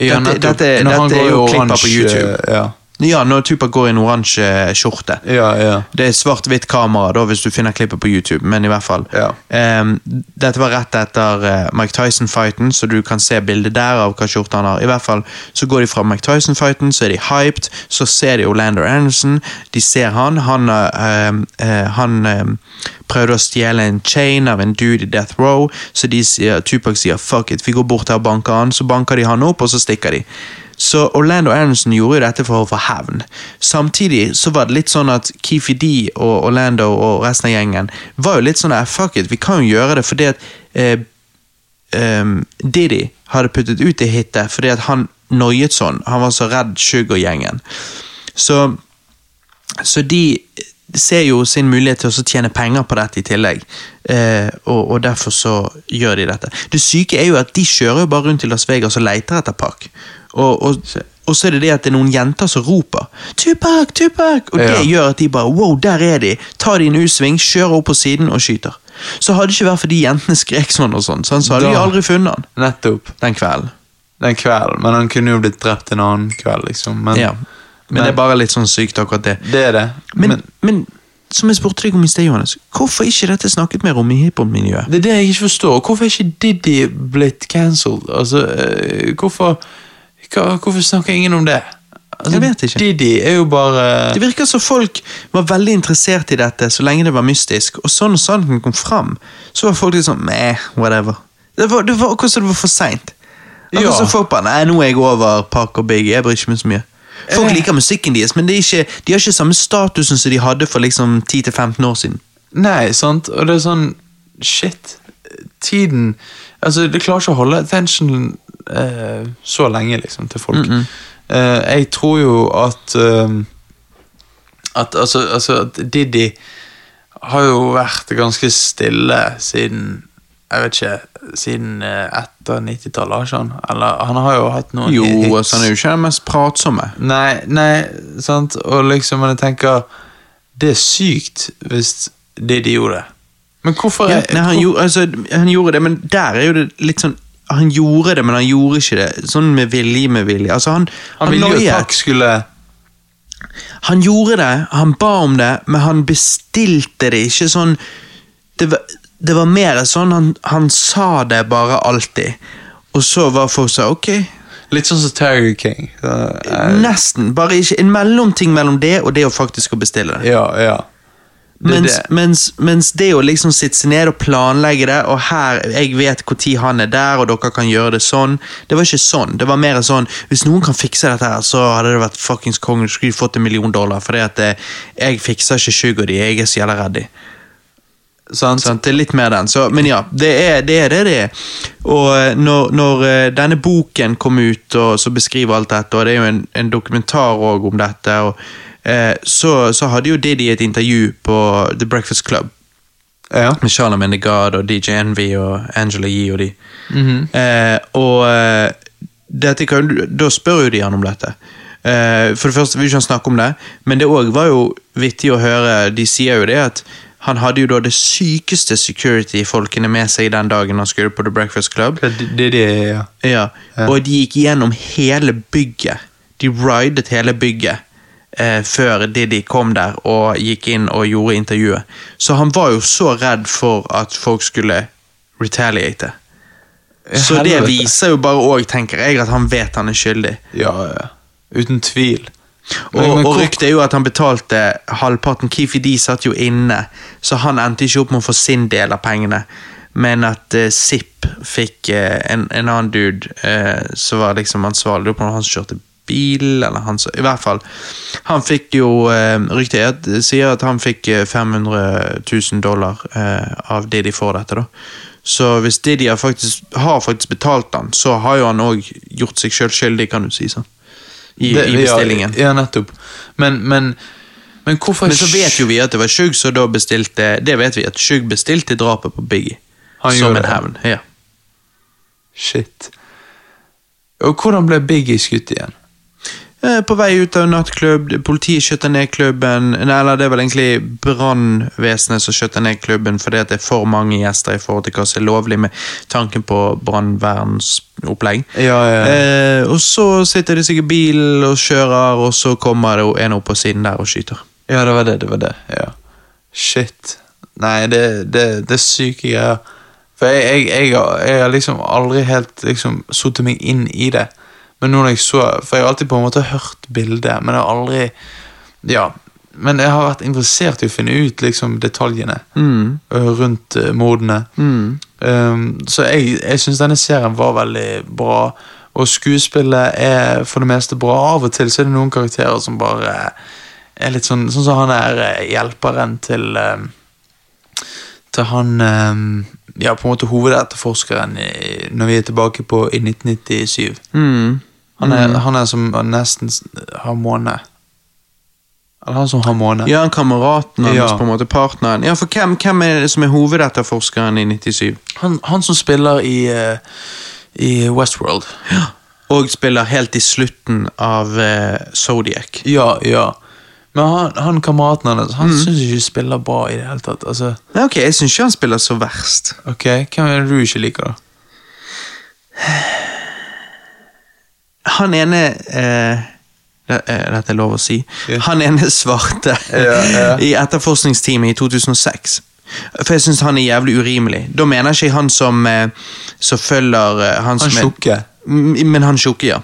Ja, Dette- dette- dette er jo klipper på YouTube. Ja, Ja, når Tupac går i en oransje skjorte. ja. ja. Det er svart-hvitt kamera da, hvis du finner klippet på YouTube, men i hvert fall. Ja. Um, dette var rett etter uh, Mike Tyson-fighten, så du kan se bildet der av hva skjorte han har. I hvert fall så går de fra Mike Tyson-fighten, så er de hyped, så ser de Orlando Anderson, de ser han. Han, uh, uh, han prøvde å stjele en chain av en dude i Death Row, så de sier, Tupac sier 'fuck it', vi går bort her og banker han, så banker de han opp, og så stikker de. Så Orlando Anderson gjorde jo dette for å få hevn. Samtidig så var det litt sånn at Keefy D og Orlando og resten av gjengen var jo litt sånn fuck it, vi kan jo gjøre det fordi at eh, um, Diddy hadde puttet ut det hitet fordi at han noiet sånn. Han var så redd Sugar-gjengen. Så, så de ser jo sin mulighet til å tjene penger på dette i tillegg, eh, og, og derfor så gjør de dette. Det syke er jo at de kjører jo bare rundt i Las Vegas og leter etter Park. Og, og, og så er det det at det er noen jenter som roper 'Tupac! Tupac!' Og det Ja. gjør at de bare 'wow, der er de'. Tar de en U-sving, kjører opp på siden og skyter. Så hadde det ikke vært fordi jentene skrek sånn, og sånn, så hadde de aldri funnet han Nettopp. den kvelden. Den kvelden. Men han kunne jo blitt drept en annen kveld, liksom. Men, Ja. Men, det er bare litt sånn sykt, akkurat det. det er det. Men, men, som jeg spurte deg om i sted, Johannes, hvorfor ikke dette snakket mer om i hiphop-miljøet? Det er det jeg ikke forstår. Hvorfor er ikke Diddy blitt cancelled? Altså, eh, hvorfor, hva, hvorfor snakker ingen om det? Altså, Jeg vet ikke. Didi er jo bare Det virker som folk var veldig interessert i dette så lenge det var mystisk, og sånn og sannheten kom fram, så var folk litt sånn meh, whatever. Det var, det var akkurat som det var for seint. Ja. Folk bare nei, nå er jeg over Park og Big, jeg bryr ikke meg så mye. Folk Eh. liker musikken deres, men ikke, de har ikke samme statusen som de hadde for liksom 10-15 år siden. Nei, sant? Og det er sånn Shit. Tiden Altså, det klarer ikke å holde attention eh, så lenge, liksom, til folk. Eh, jeg tror jo at eh, At altså, altså at Diddy har jo vært ganske stille siden Jeg vet ikke Siden eh, etter 90-tallet, har ikke han? Eller han har jo hatt noen Jo, hits. altså, han er jo ikke den mest pratsomme. Nei, nei, sant, og liksom, men jeg tenker Det er sykt hvis Diddy gjorde det. Men hvorfor Ja, nei, han, gjorde, altså, han gjorde det, men der er jo det litt sånn Han gjorde det, men han gjorde ikke det. Sånn med vilje, med vilje. Altså, han, Han ville jo at Park skulle Han gjorde det, han ba om det, men han bestilte det ikke sånn Det var, det var mer sånn han, han sa det bare alltid. Og så var folk sånn, ok. Litt sånn som Tiger King. Så, uh, Nesten. Bare ikke en mellomting mellom det og det å faktisk å bestille det. ja, ja. Mens, det. mens, mens det å liksom sitte seg ned og planlegge det, og her, jeg vet når han er der, og dere kan gjøre det sånn, det var ikke sånn. Det var mer sånn, hvis noen kan fikse dette her, så hadde det vært fuckings kongen, Du skulle fått en million dollar, fordi at eh, jeg fikser ikke sugar de, jeg er så jævla redd de. Sånn, Sant? Det er litt mer den. Så, men ja, det er det er det. det er. Og eh, når, når eh, denne boken kom ut, og så beskriver alt dette, og det er jo en, en dokumentar om dette, og, så, så hadde jo Didi et intervju på The Breakfast Club Ja. med Charlamagne the God og DJ Envy og Angela Yee og de. Mhm. eh, og eh, kan, da spør jo de han om dette. Eh, for det første vil ikke han snakke om det, men det òg var jo vittig å høre. De sier jo det at han hadde jo da det sykeste security-folkene med seg den dagen han skulle på The Breakfast Club. Det, det, det, ja. Ja, Ja. Og de gikk gjennom hele bygget. De ridet hele bygget eh, før Diddy kom der og gikk inn og gjorde intervjuet. Så han var jo så redd for at folk skulle retaliate. Så det viser jo bare òg, tenker jeg, at han vet han er skyldig. Ja, ja. Uten tvil. Og, Men- og ryktet er jo at han betalte halvparten. Kifi D satt jo inne, så han endte ikke opp med å få sin del av pengene. Men at uh, Zipp fikk uh, en, en annen dude uh, som var liksom ansvarlig. På om han som kjørte bil, eller han I hvert fall. Han fikk jo uh, Ryktet er sier at han fikk eh, 500 000 dollar eh, av de får dette, da. Så hvis Didi har faktisk, har faktisk betalt han, så har jo han òg gjort seg sjøl skyldig, kan du si. sånn. I, Det- i bestillingen. Ja, ja nettopp. Men, men, men hvorfor Men så vet jo vi at det var Sjug, så da bestilte Det vet vi at Sjug bestilte drapet på Biggie. Han som en hevn. Ja. Shit. Og hvordan ble Biggie skutt igjen? Eh, På vei ut av en nattklubb, politiet skjøtter ned klubben Nei, eller det er vel egentlig brannvesenet som skjøtter ned klubben fordi det er for mange gjester i forhold til hva som er lovlig med tanken på brannvernsopplegg. Ja, ja. Eh, og så sitter de seg i bilen og kjører, og så kommer det en opp på siden der og skyter. Ja, det var det. det var det, ja. Shit. Nei, det, det, det er syke greier. For jeg, jeg, jeg, jeg har liksom aldri helt liksom sittet meg inn i det. Men nå når jeg så For jeg har alltid på en måte hørt bildet, men jeg har aldri Ja. Men jeg har vært interessert i å finne ut liksom detaljene Mm. ø, rundt uh, mordene. Mm. Um, så jeg, jeg syns denne serien var veldig bra. Og skuespillet er for det meste bra. Av og til så er det noen karakterer som bare er litt sånn Sånn som han er eh, hjelperen til Til han Ja, på en måte hovedetterforskeren når vi er tilbake på i 1997. Mm. Han er, han er som nesten har måne. Eller han som har måne. Ja, han kameraten hans, Ja. på en måte partneren. Ja, for hvem, hvem er det som er hovedetterforskeren i 97? Han, han som spiller i, uh, i Westworld. Og spiller helt i slutten av uh, Zodiac. Ja, ja. Men han, han kameraten hans Han synes ikke de spiller bra i det hele tatt. Altså, Nei, ok, jeg syns ikke han spiller så verst. ok, Hvem er det du ikke liker, da? Han ene eh, eh, Dette er lov å si. Han ene svarte Ja, ja. i etterforskningsteamet i 2006. For jeg syns han er jævlig urimelig. Da mener ikke jeg han som, eh, som følger eh, Han, Han tjukke. Men han tjukke, ja.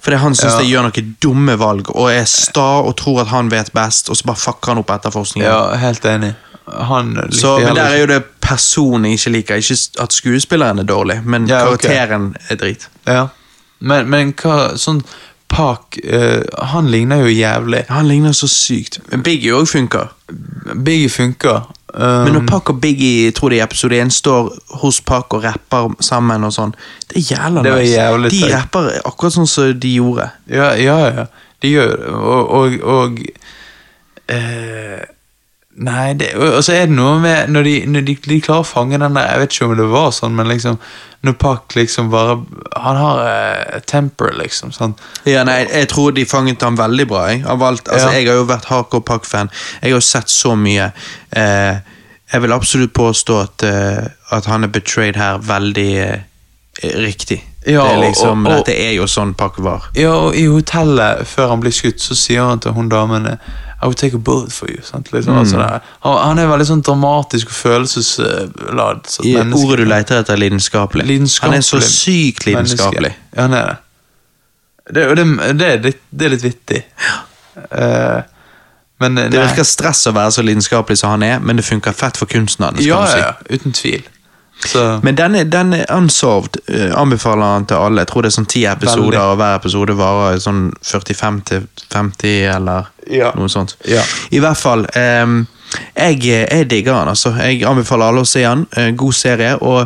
For det han syns Ja. det gjør noen dumme valg og er sta og tror at han vet best, og så bare fucker han opp etterforskningen. Ja, helt enig. Så, men der er jo det personen jeg ikke liker. Ikke at skuespilleren er dårlig, men Ja, karakteren karakteren er drit. Ja. Men, men hva sånn Park uh, Han ligner jo jævlig. Han ligner så sykt. Men Biggie òg funker. Biggie funker. Um, Men når Park og Biggie tror det i episode 1 står hos Park og rapper sammen og sånn, det er jævla Det var nice. De rapper akkurat sånn som de gjorde. Ja, ja, ja. De gjør det. Og, og, og eh, Nei, det, og så er det noe med Når, de, når de, de klarer å fange den der Jeg vet ikke om det var sånn, men liksom Når Pac liksom bare Han har uh, temper, liksom. Sånn. Ja, nei, Jeg tror de fanget ham veldig bra. Jeg, av alt, altså, Ja. jeg har jo vært hardcore Pac-fan. Jeg har jo sett så mye. Eh, jeg vil absolutt påstå at, uh, at han er betrayed her veldig uh, riktig. Ja, det er liksom, og- og- Dette er jo sånn pakkevar. var. Ja, og I hotellet, før han blir skutt, så sier han til hun damen I will take a bullet for you. Sant? Liksom, Mm. altså, han, han er veldig sånn dramatisk og følelsesladd. I ordet du leter etter lidenskapelig. Lidenskapelig Han er så sykt lidenskapelig. menneske. Ja, han er det. Det, det, det, er litt, det er litt vittig. Uh, Men Det virker stress å være så lidenskapelig som han er, men det funker fett for kunstneren. ja, ja, ja, uten tvil. Så Men den den er unsolved. eh, anbefaler han til alle. Jeg tror det er sånn ti episoder, Veldig. og hver episode varer sånn 45 til 50, eller Ja. noe sånt. Ja. I hvert fall. Um, jeg, jeg digger han, altså. Jeg anbefaler alle å se han. Eh, god serie. Og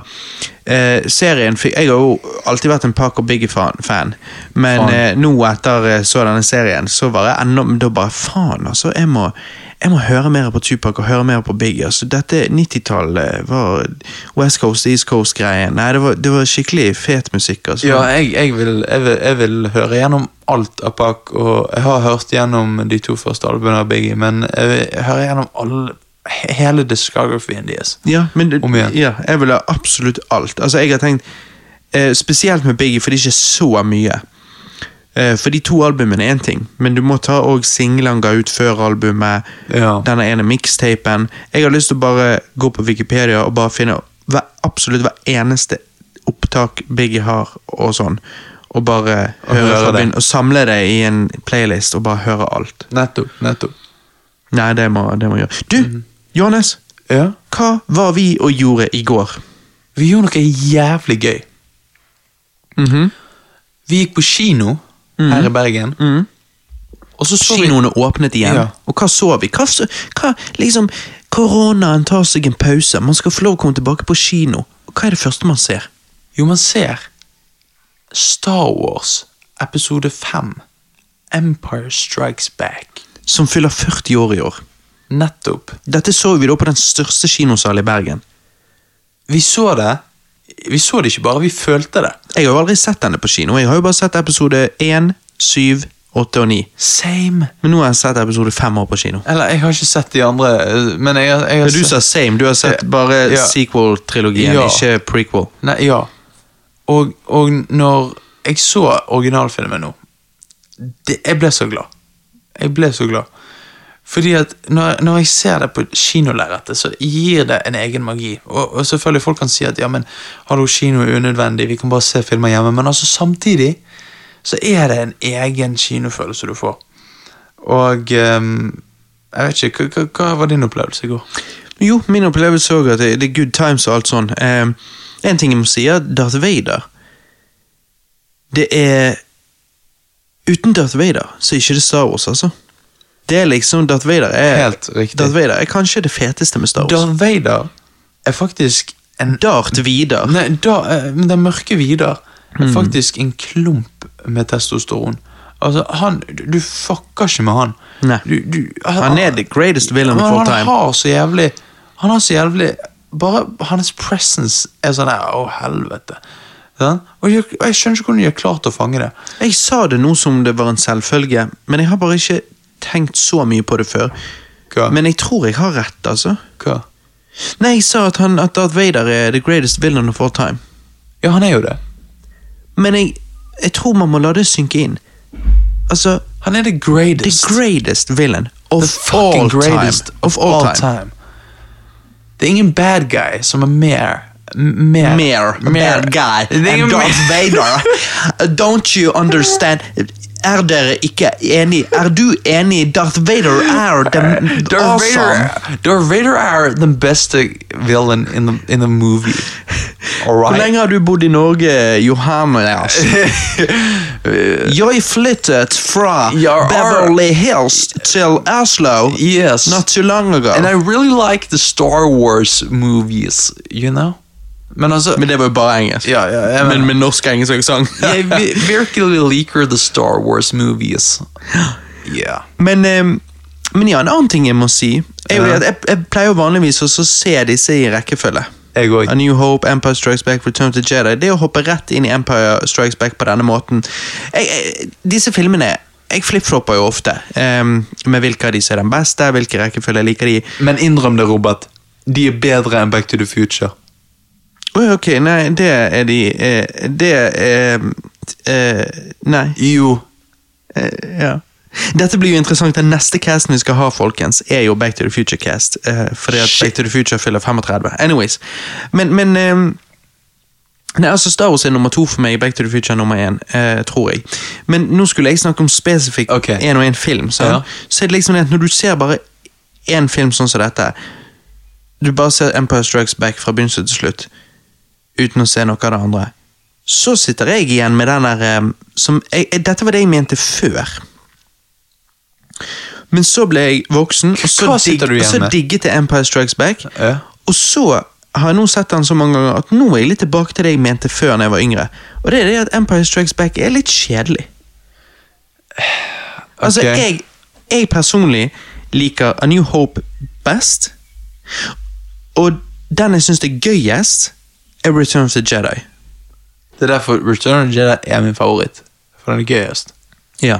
uh, serien Jeg har jo alltid vært en Parker Biggie-fan, men eh, nå etter jeg så denne serien, så var jeg enda Da bare faen, altså. Jeg må, jeg må høre mer på Tupac og høre mer på Biggie. Altså, dette 90-tallet var West Coast, East Coast-greien. Nei, det var, det var skikkelig fet musikk. Altså. Ja, jeg, jeg, vil, jeg, vil, jeg vil høre gjennom alt av Pac, og jeg har hørt gjennom de to første albumene av Biggie, men jeg vil høre gjennom alle, hele discografien deres. Ja, men Om igjen. ja, jeg vil ha absolutt alt. Altså, jeg har tenkt eh, Spesielt med Biggie, for det er ikke så mye. Eh, for de to albumene er én ting, men du må ta òg singlene ga ut før albumet. Ja. Denne ene mixtapen. Jeg har lyst til å bare gå på Wikipedia og bare finne hver, absolutt hver eneste opptak Biggie har, og sånn. Og bare Og høre høre det. Og samle det i en playlist og bare høre alt. Nettopp. nettopp. Nei, det må, det må jeg gjøre. Du, Mhm. Johannes. Ja. Hva var vi og gjorde i går? Vi gjorde noe jævlig gøy. Mhm. Vi gikk på kino her i Bergen, Mm. og så så vi Kinoene åpnet igjen. Ja. Og hva så vi? Hva, så, hva liksom, Koronaen tar seg en pause. Man skal få lov å komme tilbake på kino. Og Hva er det første man ser? Jo, man ser Star Wars episode 5. Empire Strikes Back. Som fyller 40 år i år. Nettopp. Dette så vi da på den største kinosalen i Bergen. Vi så det. Vi så det ikke bare, vi følte det. Jeg har jo aldri sett denne på kino. Jeg har jo bare sett episode 1, 7, 8 og 9. Same. Men nå har jeg sett episode 5 år på kino. Eller, jeg har ikke sett de andre, men jeg, har- jeg har du sa same. Du har sett bare Ja. sequel-trilogien, Ja. ikke prequel. Nei, ja. Og, og når jeg så originalfilmen nå det, Jeg ble så glad. Jeg ble så glad. Fordi at når, når jeg ser det på kinolerretet, så gir det en egen magi. Og, og selvfølgelig folk kan si at ja, men hallo, kino er unødvendig, vi kan bare se filmer hjemme. Men altså samtidig så er det en egen kinofølelse du får. Og um, jeg vet ikke, hva, hva, var din opplevelse i går? Jo, min opplevelse òg at det, det er good times og alt sånn. Eh, en ting jeg må si, er Darth Vader Det er Uten Darth Vader så er ikke det Star Wars, altså. Det er liksom Darth Vader er, Helt riktig. Darth Vader er kanskje det feteste med Star Wars. Darth Vader er faktisk en Darth Vidar. Nei, da, eh, men den mørke Vidar er Hmm. faktisk en klump med testosteron. Altså, han, du, fucker ikke med han. Du, du, Han er the greatest villain of all time. han har så jævlig Han har så jævlig Bare hans presence er sånn der Å, helvete. Sånn? Og jeg, jeg skjønner ikke hvordan de har klart å fange det. Jeg sa det nå som det var en selvfølge, men jeg har bare ikke tenkt så mye på det før. Hva? Men jeg tror jeg har rett, altså. Hva? Nei, jeg sa at, han, at Darth Vader er the greatest villain of all time. Ja, han er jo det. Men jeg, jeg tror man må la det synke inn. Altså, Han er the the greatest. greatest villain of the all greatest time. Of all, time. Det er ingen bad guy som er mer Mer, Mer, bad guy Darth Vader. Don't you understand? Er dere ikke enig? Er du enig? Darth Vader er den Darth awesome. Vader, Darth Vader er den beste villain in the, in the movie. Hvor Alright? lenge har du bodd i Norge, Johannes? Jeg flyttet fra Ja, Beverly Hills til Oslo yes. not too long ago. And I really like the Star Wars movies, you know? Men altså Men det var jo bare engelsk. Ja, ja, jeg men med norsk-engelsk sang. Jeg vi- virkelig liker the Star Wars movies. Yeah. Men, um, men ja, en annen ting jeg må si jeg, Ja. jeg, jeg pleier jo vanligvis å se disse i rekkefølge. A New Hope, Empire Strikes Back, Return to Jedi. Det å hoppe rett inn i Empire Strikes Back på denne måten jeg, Disse filmene Jeg flipflopper jo ofte um, med hvilke av de som er den beste, hvilke rekkefølge jeg liker de. Men innrøm det, Robert. De er bedre enn Back to the Future. Oi, ok, nei, det er de eh, Det er eh, Nei. Jo. Eh, ja. Dette blir jo interessant. Den neste casten vi skal ha, folkens, er jo Back to the Future-cast. eh, fordi at Shit. Back to the Future fyller 35. Anyways. Men, men eh, Nei, altså Star Wars er nummer to for meg, Back to the Future er nummer én, eh, tror jeg. Men nå skulle jeg snakke om spesifikt én okay. og én film. Så, Ja. Så er det liksom at når du ser bare én film sånn som dette Du bare ser Empire Strikes Back fra begynnelse til slutt, uten å se noe av det andre. Så sitter jeg igjen med den der eh, som jeg, Dette var det jeg mente før. Men så ble jeg voksen, og så, du og så digget jeg Empire Strikes Back. Ja. Og så har jeg nå sett den så mange ganger at nå er jeg litt tilbake til det jeg mente før når jeg var yngre. Og det er det at Empire Strikes Back er litt kjedelig. Altså, jeg, jeg personlig liker A New Hope best. Og den jeg syns er gøyest, er Return of the Jedi. Det er derfor Return of the Jedi er min favoritt. For den er gøyest. Ja.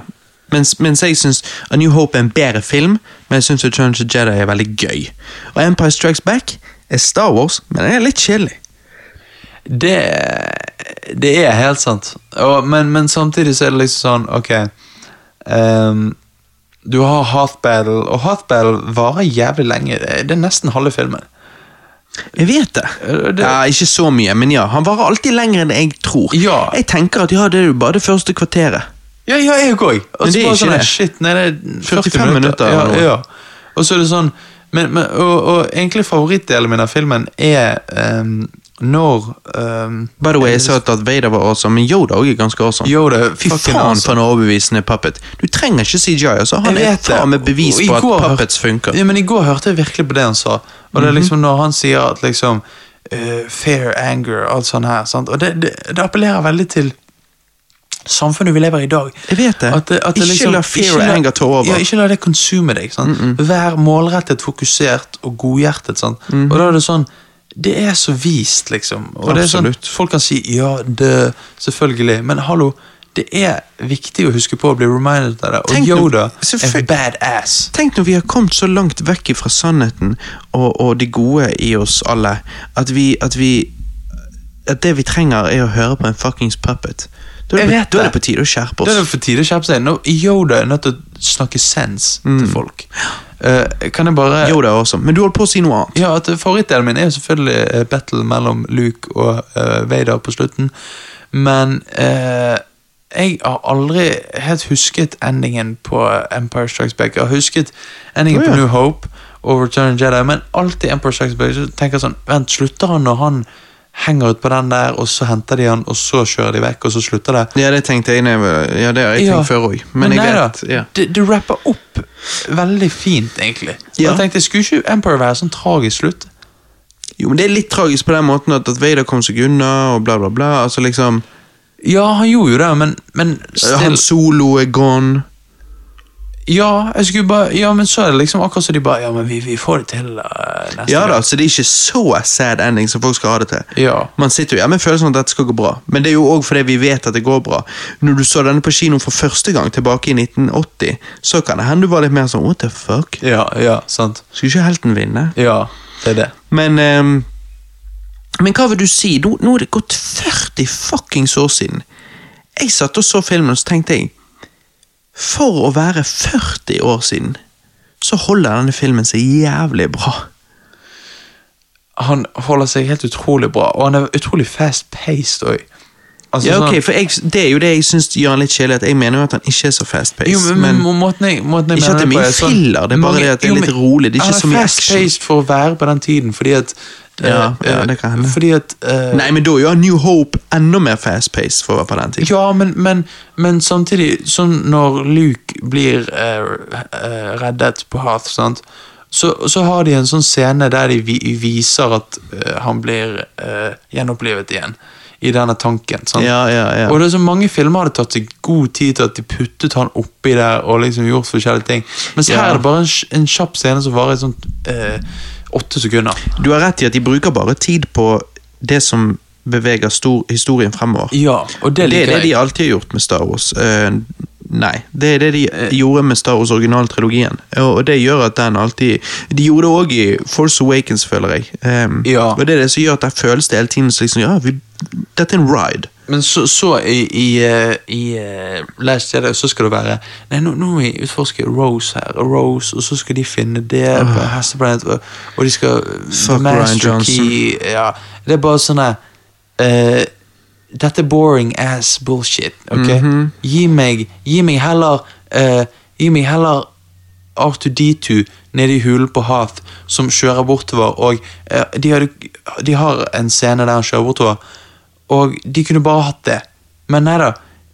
Mens, mens jeg syns A New Hope er en bedre film, men jeg syns Return of the Jedi er veldig gøy. Og Empire Strikes Back er Star Wars, men den er litt kjedelig. Det, det er helt sant. Og, men, men samtidig så er det liksom sånn, ok um, Du har Hearth Battle, og Hearth Battle varer jævlig lenge. Det er- nesten halve filmen. Jeg vet det. Eh, det- Ja, Ikke så mye, men ja. Han varer alltid lenger enn jeg tror. Ja. Jeg tenker at ja, det er jo bare det første kvarteret. Ja, ja, jeg òg. Og Men så bare sånn, det. Shit, nei, det er 40 45 minutter Ja, ja. Og så er det sånn men, men, og, og egentlig favorittdelen min av filmen er um, når um, By the way, jeg sa at Vader var awesome, men Yoda også er ganske awesome. Yoda Fy faen awesome. for en overbevisende puppet. Du trenger ikke CGI. altså Han er faen med bevis på at puppets funker. Ja, men I går hørte jeg virkelig på det han sa. Og Mhm. det er liksom Når han sier at liksom uh, Fair anger og alt sånt her. Sant? Og det, det, det appellerer veldig til samfunnet vi lever i i dag. Jeg vet det. At at det Ikke liksom, la fear og anger ta over. Ja, ikke la det konsume deg. Sant? Vær målrettet, fokusert og godhjertet. Mhm. Og da er det sånn Det er så vist, liksom. Og det er sånn, Folk kan si ja, det selvfølgelig, men hallo. Det er viktig å huske på å bli reminded av det. Og Tenk Yoda er selvfølgelig- badass. Tenk når vi har kommet så langt vekk fra sannheten og, og det gode i oss alle, at vi, at vi At det vi trenger, er å høre på en fuckings puppet. Da er det, da er det. på tide å skjerpe Da er det på tide å skjerpe seg. Nå, Yoda er nødt til å snakke sens Mm. til folk. Uh, kan jeg bare Jo, det er awesome. Men du holdt på å si noe annet. Ja, at Favorittdelen min er jo selvfølgelig eh, battle mellom Luke og uh, Vader på slutten. Men eh, jeg har aldri helt husket endingen på Empire Strikes Back. Jeg har husket endingen oh, ja. på New Hope og Return of Jedi, men alltid Empire Strikes Back. Så tenker jeg sånn, vent, Slutter han når han henger ut på den der, og så henter de han, og så kjører de vekk, og så slutter det? Ja, det tenkte jeg Ja, det har jeg Ja. tenkt før òg. Men, men, jeg nei, vet ja. det, det rapper opp veldig fint, egentlig. Ja. Jeg tenkte, Skulle ikke Empire være sånn tragisk slutt? Jo, men det er litt tragisk på den måten at, at Vader kom seg unna, og bla, bla, bla. Altså liksom Ja, han gjorde jo det, men, men Han solo er gone. Ja, jeg skulle bare, ja, men så er det liksom akkurat som de bare Ja, men vi, vi får det til uh, neste Ja da, gang. så det er ikke så sad ending som folk skal ha det til. Ja. Man sitter jo ja, med følelsen av at dette skal gå bra, men det er jo òg fordi vi vet at det går bra. Når du så denne på kino for første gang tilbake i 1980, så kan det hende du var litt mer sånn what the fuck? Ja, ja, sant. Skulle ikke helten vinne? Ja, det er det. Men ehm, Men hva vil du si? Nå, nå er det gått 40 fuckings år siden. Jeg satt og så filmen, og så tenkte jeg For å være 40 år siden, så holder denne filmen seg jævlig bra. Han holder seg helt utrolig bra, og han er utrolig fast-paced òg. Altså, Ja, ok, sånn- for jeg, Det er jo det jeg syns gjør han litt kjedelig. At jeg mener jo at han ikke er så fast-paced. jo, men, måten jeg, måten jeg Ikke at det er mye sånn- filler, det er bare mange- det at det er litt rolig, det er ikke så mye action. fast-paced for å være på den tiden, fordi at Ja, ja, det kan hende. Fordi at Uh, Nei, men da jo New Hope enda mer fast pace for å være på den tiden. Ja, men, men, men samtidig, sånn når Luke blir uh, uh, reddet på Hearth, sant? Så, så har de en sånn scene der de vi, viser at eh, han blir gjenopplivet igjen. I denne tanken. sant? Ja, ja, ja. Og det er så Mange filmer hadde tatt seg god tid til at de puttet han oppi der og liksom gjort forskjellige ting. Mens her er det bare en, en kjapp scene som varer i sånt eh, åtte sekunder. Du har rett i at de bruker bare tid på det som beveger stor, historien fremover. Ja, og det det er det de alltid har gjort med Star Wars. Uh, nei, det er det de gjorde med Star Wars originaltrilogien. Og, og det gjør at den alltid De gjorde det òg i Force Awakens, føler jeg. Um, Ja. Og det er det som gjør at det føles det hele tiden som liksom, ja, vi, dette er en ride. Men så, så i, i, eh, i eh, Last Jedi så skal det være Nei, nå, nå utforske Rose her, og Rose, og så skal de finne det på hesteplanet, og, og de skal Fuck Master Ryan Johnson. Key ja, Det er bare sånn eh, dette er boring ass bullshit. ok? -hmm. gi, meg, gi meg heller uh, Gi meg heller R2D2 nede i hulen på Hath som kjører bortover, og uh, de, har, de har en scene der han kjører bortover, og de kunne bare hatt det. Men nei da,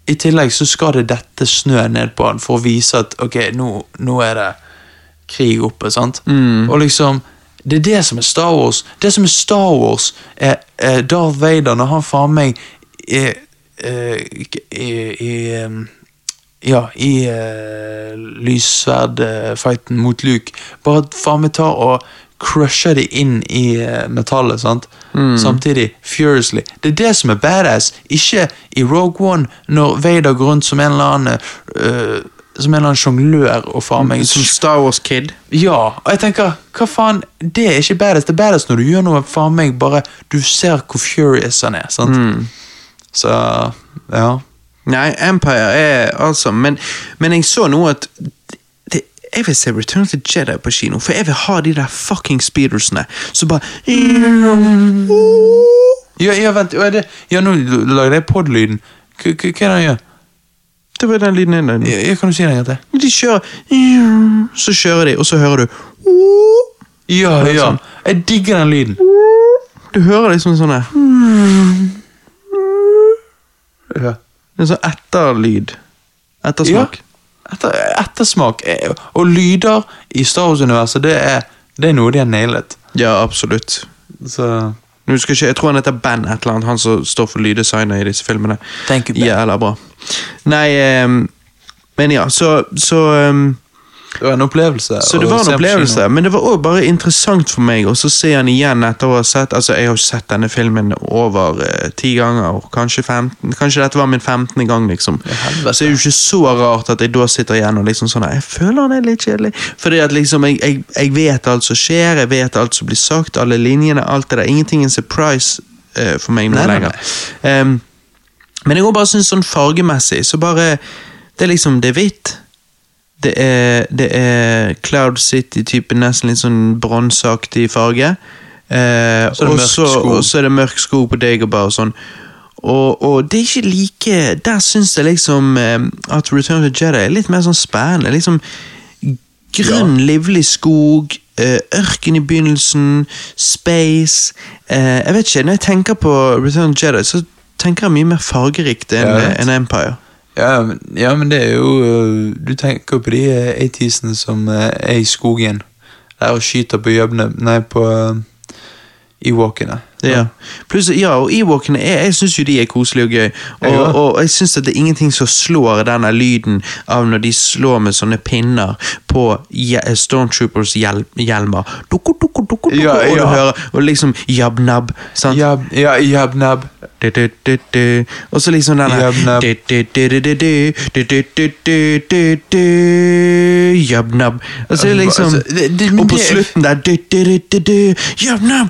i tillegg så skal det dette snø ned på han for å vise at ok, nå, nå er det krig oppe, sant? Og liksom, det er det som er Star Wars. Det som er Star Wars, er, er Darth Vader når han faen meg i, er, i, i ja, i uh, lyssverdfighten mot Luke. Bare faen meg tar og crusher de inn i eh, metallet, sant? Samtidig, furiously. Det er det som er badass, ikke i Rogue One, når Vader går rundt som en eller annen uh, Som en eller annen sjonglør og faen meg Som Star Wars Kid. ja, og jeg tenker, hva faen, det er ikke badass. Det er badass når du gjør noe faen meg bare Du ser hvor furious han er, sant? Så, ja. Nei, Empire er altså Men, men jeg så nå at Jeg vil se Return of the Jedi på kino, for jeg vil ha de der fucking speedersene. som bare Ja, ja vent, ja, nå lager jeg pod-lyden. Hva er det han gjør? Det var den lyden jeg lagde. Ja, ja, kan du si det en gang til? De kjører Så kjører de, og så hører du Ja, ja. sånn? Jeg digger den lyden. Du hører liksom sånn her Ja. Er sånn etterlyd. Ettersmak. Etter, ettersmak. Og lyder i Star Wars-universet, det, det er noe de har nailet. Ja, absolutt. Så Nå skal jeg ikke, Jeg tror han heter Ben, et eller annet, han som står for lyddesignet i disse filmene. Thank you, Ben. Jævla bra. Nei, um, men ja, så, så ehm, det var en opplevelse. Så det var en opplevelse, men det var også bare interessant for meg å så se han igjen etter å ha sett Altså, jeg har jo sett denne filmen over eh, ti ganger, kanskje 15 Kanskje dette var min 15. gang, liksom. så er jo ikke så rart at jeg da sitter igjen og liksom sånn Jeg føler han er litt kjedelig. Fordi at liksom jeg, jeg, jeg vet alt som skjer, jeg vet alt som blir sagt, alle linjene, alt det der. Ingenting er en surprise eh, for meg nå lenger. Um, men jeg går bare synes sånn fargemessig, så bare Det er liksom, det er hvitt. Det er, det er Cloud City-type, nesten litt sånn bronseaktig farge. Eh, og så- er det mørk sko på Dagobah og sånn. Og, og det er ikke like Der syns jeg liksom eh, at Return of the Jedi er litt mer sånn spennende. Liksom grønn, livlig skog, eh, ørken i begynnelsen, space eh, Jeg vet ikke, når jeg tenker på Return of the Jedi, så tenker jeg mye mer fargerikt enn enn Empire. Ja, ja, men det er jo øh, Du tenker på de eh, 80-sene som øh, er i skogen. Der og skyter på jøbne Nei, på øh, Ewalkene. Ja. Plus, ja, og Ewokene er, jeg syns jo de er koselige og gøy. Og, ja. og jeg syns det er ingenting som slår denne lyden av når de slår med sånne pinner på Stormtroopers hjel hjelmer. Duku, duku, duku, ja, og du hører og liksom jabnab. Sant? Jab, ja, jabnab. Og så liksom denne Jabnab. Jabnab. Og så liksom Og på slutten der Jabnab!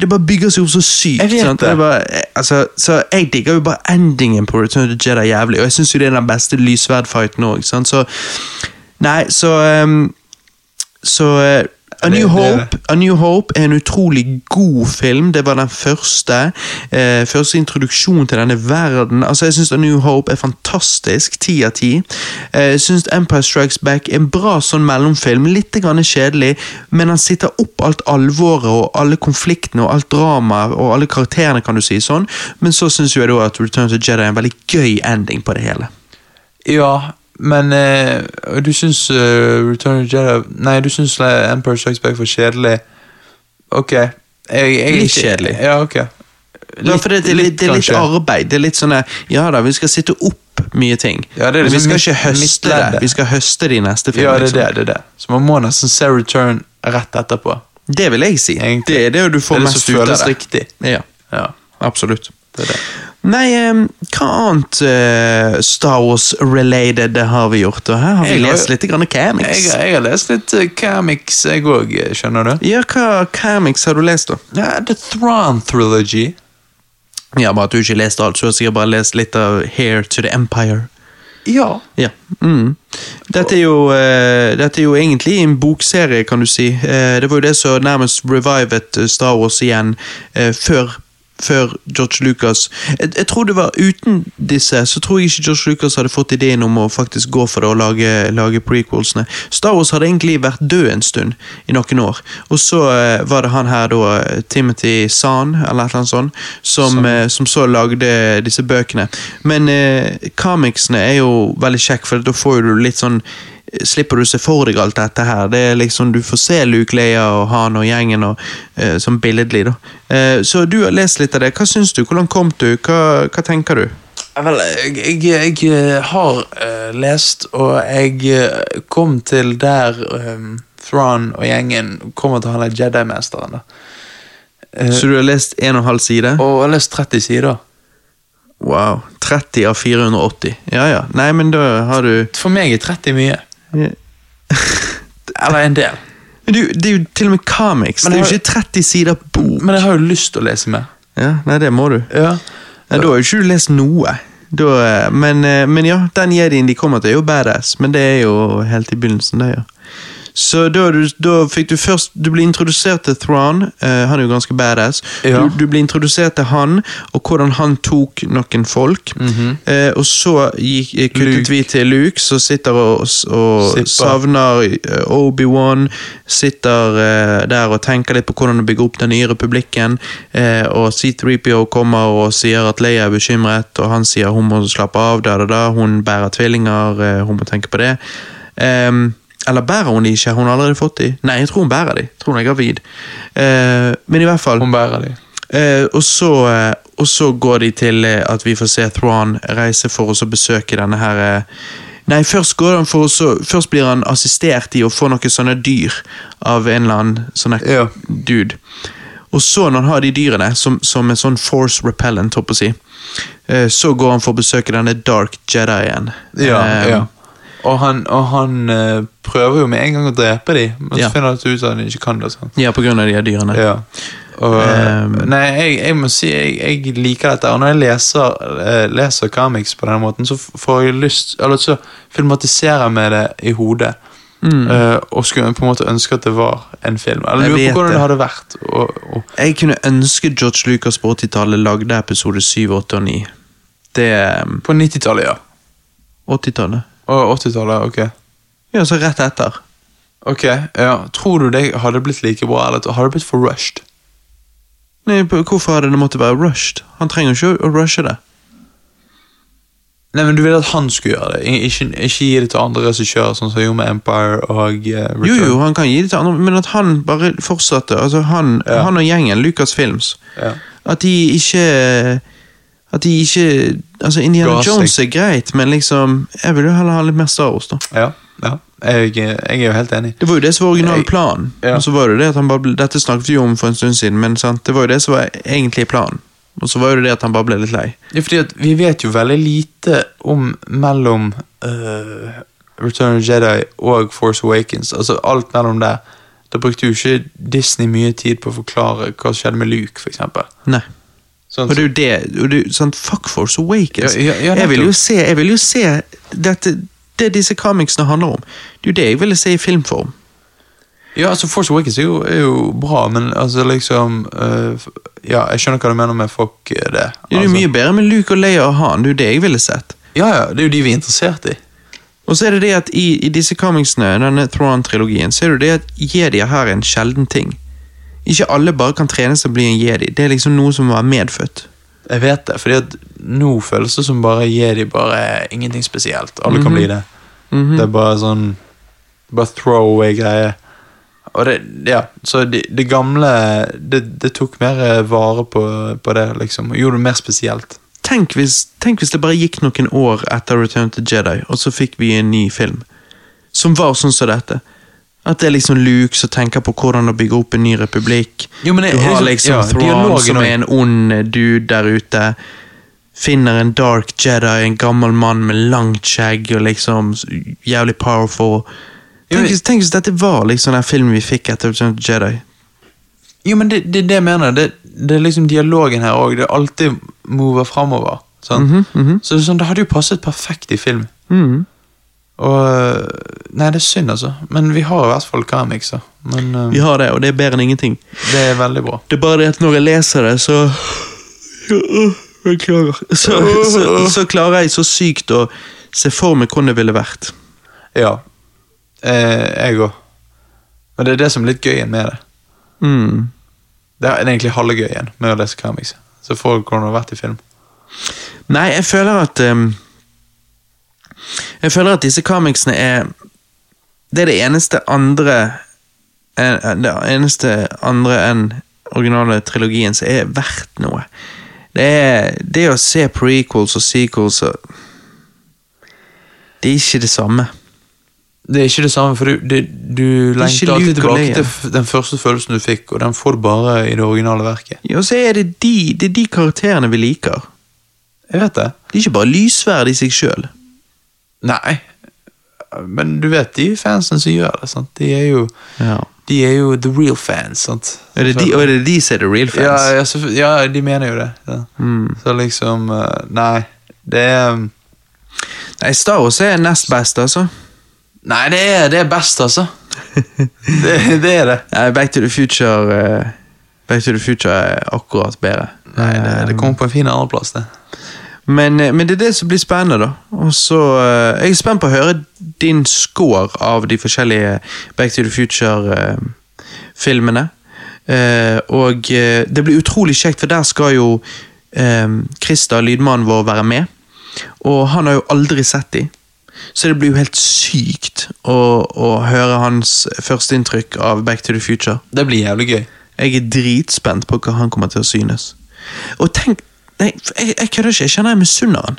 Det bare bygger seg opp så sykt. Jeg vet sant? det. det bare, eh, altså, så jeg digger jo bare endingen på Return of the Jedi jævlig, og jeg syns jo det er den beste lysverdfighten òg. Så Nei, så um, Så uh, A New Hope A New Hope er en utrolig god film. Det var den første. Eh, første introduksjon til denne verden. Altså, Jeg syns A New Hope er fantastisk. Ti av ti. Eh, jeg syns Empire Strikes Back er en bra sånn mellomfilm. Litt grann kjedelig, men han sitter opp alt alvoret og alle konfliktene og alt dramaet og alle karakterene, kan du si. sånn. Men så syns jeg da at Return to Jedi er en veldig gøy ending på det hele. Ja, men øh, du syns uh, Return of Jedi Nei, du syns øh, Empire Strikes Back var kjedelig. Ok. Jeg, jeg, Litt kjedelig. Ja, ok. Ja, for det, det, litt, det er litt arbeid. Det er litt sånn eh, Ja da, vi skal sitte opp mye ting. Ja, det men vi liksom skal ikke høste det. Vi skal høste de neste film. Ja, det er liksom. det. det det. Så man må nesten se Return rett etterpå. Det vil jeg si. Egentlig. Det er det du får mest ut av det. riktig. Ja, Ja, absolutt. det er det. Nei, eh, hva annet uh, Star Wars-related har vi gjort? Og her har vi Jeg har- lest litt grann comics. Jeg, jeg har lest litt uh, comics, jeg òg, skjønner du. Ja, hva comics har du lest, da? Ja, The Thrawn Trilogy. Ja, Bare at du ikke leste alt, så har sikkert bare lest litt av Hair to the Empire. Ja. Ja. Mm. Dette, er jo, uh, dette er jo egentlig en bokserie, kan du si. Uh, det var jo det som nærmest revivet eh, Star Wars igjen uh, før før George Lucas jeg, jeg tror det var Uten disse så tror jeg ikke George Lucas hadde fått ideen om å faktisk gå for det og lage, lage prequelsene. Star Wars hadde egentlig vært død en stund, i noen år. Og så uh, var det han her da, eh, Timothy Zahn, eller et eller annet sånt, som, uh, som så lagde disse bøkene. Men uh, comicsene er jo veldig kjekk, for da får du litt sånn slipper du se for deg alt dette her. Det er liksom, Du får se Luke Leia og han og gjengen og, uh, sånn billedlig. da. Uh, så du har lest litt av det. Hva syns du? Hvordan kom du? Hva, hva tenker du? Ja, Vel, jeg, jeg, jeg har uh, lest, og jeg eh, kom til der um, Thrawn og gjengen kommer til han der Jedi-mesteren. da. Eh, Så du har lest en og en halv side? og jeg har lest 30 sider. Wow. 30 av 480. Ja ja. Nei, men da har du For meg er 30 mye. Eller en del. Men du, Det er jo til og med comics. Men det er jo ikke 30 sider bok. Men jeg har jo lyst til å lese mer. Ja, Nei, det må du. Ja. Nei, Da har jo ikke du lest noe. Da, eh, men, eh, men ja, den jedien de kommer til, er jo badass. Men det er jo helt i begynnelsen, det, ja. Så da, da fikk du først Du ble introdusert til Thrawn. Uh, han er jo ganske badass. Ja. Du, du ble introdusert til han, og hvordan han tok noen folk. eh, og så gikk, eh, kuttet Luke. vi til Luke, som sitter og, og Sipper. savner eh, Obi-Wan. Sitter uh, der og tenker litt på hvordan å bygge opp den nye republikken. Eh, og C3PO kommer og sier at Leia er bekymret, og han sier hun må slappe av. Da, da, da. Hun bærer tvillinger, eh, hun må tenke på det. Ehm, eller bærer hun de ikke? Hun har allerede fått de. Nei, jeg tror hun bærer de. Jeg tror hun er gravid. Eh, men i hvert fall Hun bærer de. Eh, og, så, eh, og så går de til eh, at vi får se Thrawn reise for oss å besøke denne her eh, Nei, først, går han for oss... så, først blir han assistert i å få noen sånne dyr av en eller annen sånn Ja. dude. Og så, når han har de dyrene, som, som en sånn force repellent, håper jeg å si, eh, så går han for å besøke denne Dark Jedien. Ja, ja. Og han, og han uh, prøver jo med en gang å drepe de, men Ja. så finner han ut at han ikke kan det. Sant? ja, på grunn av de her dyrene. Ja. Og, Um, nei, jeg, jeg må si jeg, jeg liker dette. Og når jeg leser, uh, leser comics på denne måten, så får jeg lyst Eller så filmatiserer jeg med det i hodet. Eh, og skulle på en måte ønske at det var en film. Eller Mm. Lurer på hvordan det. hadde vært. Og, og, Jeg kunne ønske George Lucas på 80-tallet lagde episode 7, 8 og 9. Det er på 90-tallet, ja. 80-tallet. Og 80-tallet, ok. Ja, så rett etter. Ok, ja. Tror du det hadde blitt like bra, eller hadde det blitt for rushed? Nei, Hvorfor hadde det måttet være rushed? Han trenger ikke å rushe det. Nei, men Du vil at han skulle gjøre det, ikke, ikke gi det til andre regissører, sånn som han gjorde med Empire og uh, Return. Jo, jo, han kan gi det til andre, men at han bare fortsatte. Altså, han, Ja. han og gjengen, Lucas Films, Ja. at de ikke At de ikke Altså, Indiana Ga. Jones er greit, men liksom Jeg vil jo heller ha litt mer Star Wars, da. Ja, ja. Jeg, jeg er jo helt enig. Det var jo det som var original Jeg- plan. Ja. Og så var det det at han bare Dette snakket vi om for en stund siden, men sant? det var jo det som var egentlig planen. Og så var jo det det at han bare ble litt lei. Ja, fordi at Vi vet jo veldig lite om mellom uh, Return of Jedi og Force Awakens. Altså Alt mellom der. Da brukte jo ikke Disney mye tid på å forklare hva som skjedde med Luke. Nei. Sånn, Og det er jo det, og det sånn, Fuck Force Awakens. Ja, ja, jeg vil jo se, jeg vil jo se dette, det disse comicsene handler om. Det er jo det jeg ville se i filmform. ja, altså Force Awakens er jo, er jo bra, men altså liksom uh, Ja, jeg skjønner hva du mener med fuck eh, det. Det er jo altså. mye bedre med Luke og Leia og Han. Det er jo det jeg ville sett. Ja, ja, det er jo de vi er interessert i. Og så er det det at i, i disse comicsene, denne Thrawn-trilogien, så er det det at jedier her er en sjelden ting. Ikke alle bare kan trene seg til å bli en jedi. Det er liksom noe som var medfødt. Jeg vet det, fordi at nå føles det som bare Jedi bare er ingenting spesielt. Alle kan Mhm. bli det. Mhm. Det er bare sånn Bare throwaway-greie. Og det, ja, så det, det gamle det, det tok mer vare på, på det, liksom. Og gjorde det mer spesielt. Tenk hvis, tenk hvis det bare gikk noen år etter Return to Jedi, og så fikk vi en ny film. Som var sånn som dette. At det er liksom Luke som tenker på hvordan å bygge opp en ny republikk. Jo, men det- du har liksom- liksom ja, Thrawn som er en ond dude der ute. Finner en dark Jedi, en gammel mann med langt skjegg og liksom jævlig powerful. Tenk, hvis- tenk hvis dette var liksom den filmen vi fikk etter Jedi. Jo, men det er det, det jeg mener. Det, det er liksom dialogen her òg. Det alltid mover framover. sant? mm -hmm. Så det, sånn, det hadde jo passet perfekt i film. Mhm. Og Nei, det er synd, altså. Men vi har i hvert fall. Men eh, Vi har det, og det er bedre enn ingenting. det er veldig bra. Det er bare det at når jeg leser det, så Beklager. Så, så, så klarer jeg så sykt å se for meg hvordan det ville vært. Ja. Eh, jeg òg. Men det er det som er litt gøy med det. Mm. Det er egentlig halve gøyen med å lese comics. Så får du hvordan det har vært i film. Nei, jeg føler at ehm, Jeg føler at disse comicsene er Det er det eneste andre eh, Det eneste andre enn originale trilogien som er verdt noe. Det er det å se prequels og sequels og Det er ikke det samme. Det er ikke det samme, for du, det, du lengter alltid tilbake Leia. til den første følelsen du fikk, og den får du bare i det originale verket. Ja, og så er det de, det er de karakterene vi liker. Jeg vet det. De er ikke bare lysverd i seg sjøl. Nei, men du vet de fansene som gjør det. sant? De er jo, Ja. de er jo the real fans. sant? Er det de, og er det de som er the real fans? Ja, selvfø- ja, de mener jo det. Ja. Mm. Så liksom eh, Nei, det er um, Nei, Star Wars er nest best, altså. Nei, det er, det er best, altså. det, det er det. Nei, Back to the Future eh, Back to the Future er akkurat bedre. Nei, det, det kommer på en fin andreplass, det. Men, eh, men det er det som blir spennende, da. Og så uh, Jeg er spent på å høre din score av de forskjellige Back to the Future-filmene. og uh, det blir utrolig kjekt, for der skal jo eh, Christer, lydmannen vår, være med. Og han har jo aldri sett de. Så det blir jo helt sykt å, å høre hans førsteinntrykk av Back to the Future. Det blir jævlig gøy. Jeg er dritspent på hva han kommer til å synes. Og tenk nei, Jeg, jeg kødder ikke, jeg kjenner jeg misunner han.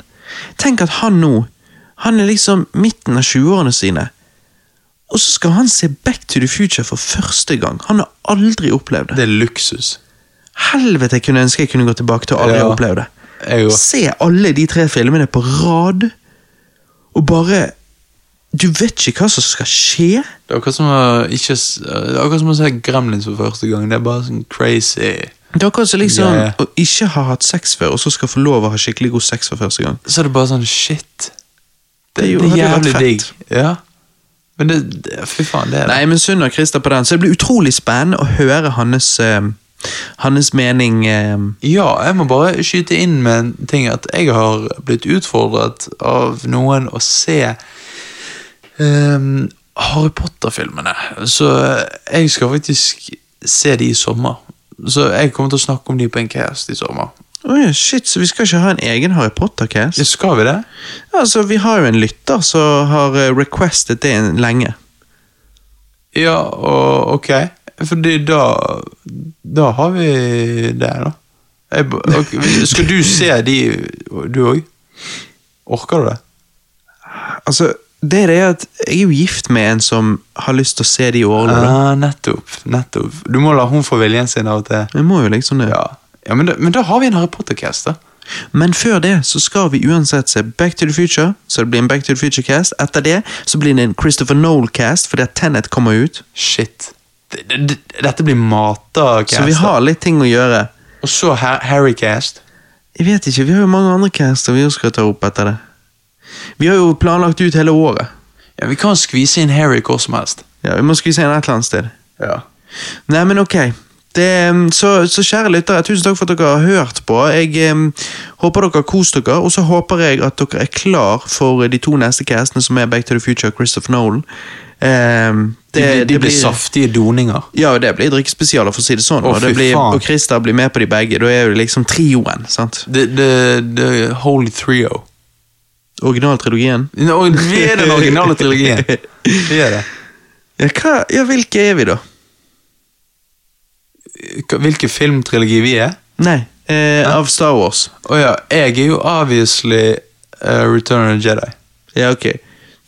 Tenk at han nå Han er liksom midten av 20-årene sine. Og så skal han se Back to the Future for første gang. Han har aldri opplevd det. Det er luksus. Helvete, jeg kunne ønske jeg kunne gå tilbake til å aldri Ja. oppleve det. Se alle de tre filmene på rad, og bare Du vet ikke hva som skal skje. Det er akkurat som å ikke Det er akkurat som å se Gremlins for første gang. Det er bare sånn crazy. Det er akkurat som liksom Ja, ja. å ikke ha hatt sex før, og så skal få lov å ha skikkelig god sex for første gang. Så er det bare sånn shit. Det, er jo- det er hadde jo vært jævlig fett. digg. Ja. Men det, det Fy faen, det er det. Nei, men Sunn og Christer på den, så det blir utrolig spennende å høre hans, eh, hans mening. eh, Ja, jeg må bare skyte inn med en ting at jeg har blitt utfordret av noen å se ehm, Harry Potter-filmene. Så jeg skal faktisk se de i sommer. Så jeg kommer til å snakke om de på en cast i sommer. Oh, shit, så vi skal ikke ha en egen Harry Potter-cast? Ja, skal vi det? Altså, Vi har jo en lytter som har eh, requestet det lenge. Ja, og ok. Fordi da Da har vi det, da. Jeg, okay. skal du se de, du òg? Orker du det? Altså, det er det at Jeg er jo gift med en som har lyst til å se de årene. Ah, nettopp. nettopp. Du må la hun få viljen sin av og til. Jeg må jo liksom det. Ja, ja men, da, men da har vi en Harry Potter-cast, da. Men før det så skal vi uansett se Back to the Future, så det blir en Back to the Future-cast. Etter det så blir det en Christopher Noel-cast, fordi at Tenet kommer ut. Shit. Det, det, det, dette blir mata-cast. Så vi har litt ting å gjøre. Og så Harry-cast. Jeg vet ikke, Vi har jo mange andre caster vi også skal ta opp etter det. Vi har jo planlagt ut hele året. Ja, Vi kan skvise inn Harry hvor som helst. Ja, Vi må skvise inn et eller annet sted. Ja. Nei, men ok. Det, så, så kjære lyttere, tusen takk for at dere har hørt på. Jeg um, håper dere har kost dere, og så håper jeg at dere er klar for de to neste castene, som er Back to the Future og Christopher Nolan. Um, det, blir- de det blir saftige doninger. Ja, og det blir drikkespesialer, for å si det sånn. Oh, og, det blir, og Christer blir med på de begge. Da er jo liksom trioen. sant? The, the, the Holy Trio. Originaltrilogien. No, vi er den originale trilogien. Vi er det. Ja, hva, ja, hvilke er vi, da? Hvilken filmtrilogi vi er? Nei, eh, av Star Wars. Å ja, jeg er jo obviously uh, Return of the Jedi. Ja, ok.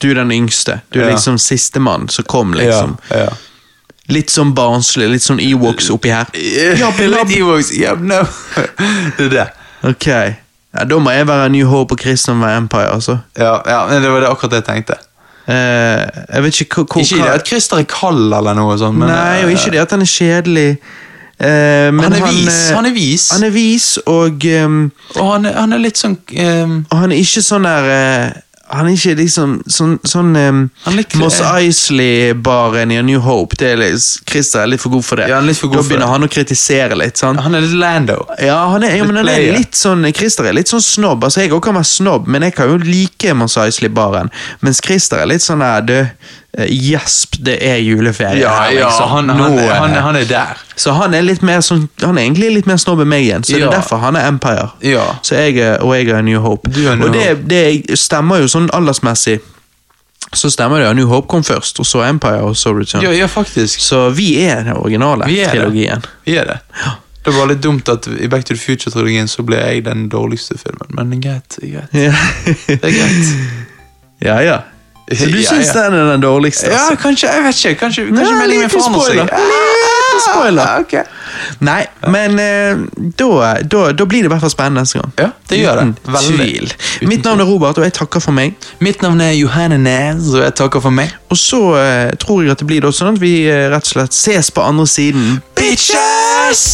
Du er den yngste. Du er Ja. liksom sistemann som kom, liksom. Ja, ja. Litt sånn barnslig, litt sånn Ewoks oppi her. Ja, litt Ewoks. Ja, no. Det er det. Ok. Ja, da må jeg være New Hope og Christian med Empire, altså. Ja, ja, det var det akkurat det jeg tenkte. Eh, jeg vet ikke hvor, Ikke det at Christer er kald eller noe sånt, men Nei, og ikke det at han er kjedelig. Eh, men Han er vis. eh, Han er vis. Han er vis, og, um, Og han er, han er litt sånn um, og han er ikke sånn der eh, han er ikke liksom sånn, sånn um, Moss Isley-baren i New Hope. Det er litt, Christer er litt for god for det. Ja, han er litt for god da for begynner det. han å kritisere litt. sant? Han er litt Lando. Ja, han er, ja, men han er litt sånn, Christer er litt sånn snobb. Altså, Jeg også kan være snobb, men jeg kan jo like Moss Isley-baren. Mens Christer er litt sånn der, du Gjesp, det er juleferie. her, liksom. han, han, eh, han, han er der. Så han er litt mer sånn Han er egentlig litt mer snobb enn meg igjen. Så det er derfor han er Empire. Ja. Så jeg, og jeg er New Hope. Er New og det, det stemmer jo sånn aldersmessig. Så stemmer det at New Hope kom først, og så Empire, og så Return. Ja, ja, faktisk. Så vi er den originale Vi er det. trilogien. Vi er det. Det var litt dumt at i Back to the Future-trilogien så ble jeg den dårligste filmen, men greit. Greit. Ja, Det er greit. ja. ja. Så du Ja, syns ja. den er den dårligste? Ja, altså? kanskje, jeg vet ikke. Kanskje, kanskje Nei, meldingen forandrer seg. Liten spoiler. Ah. Nei, men eh, da, da, da blir det i hvert fall spennende neste gang. Ja, det gjør det. Veldig. tvil. Mitt navn er Robert, og jeg takker for meg. Mitt navn er Johanne Næs, og jeg takker for meg. Og så uh, tror jeg at det blir sånn at vi uh, rett og slett ses på andre siden. Bitches!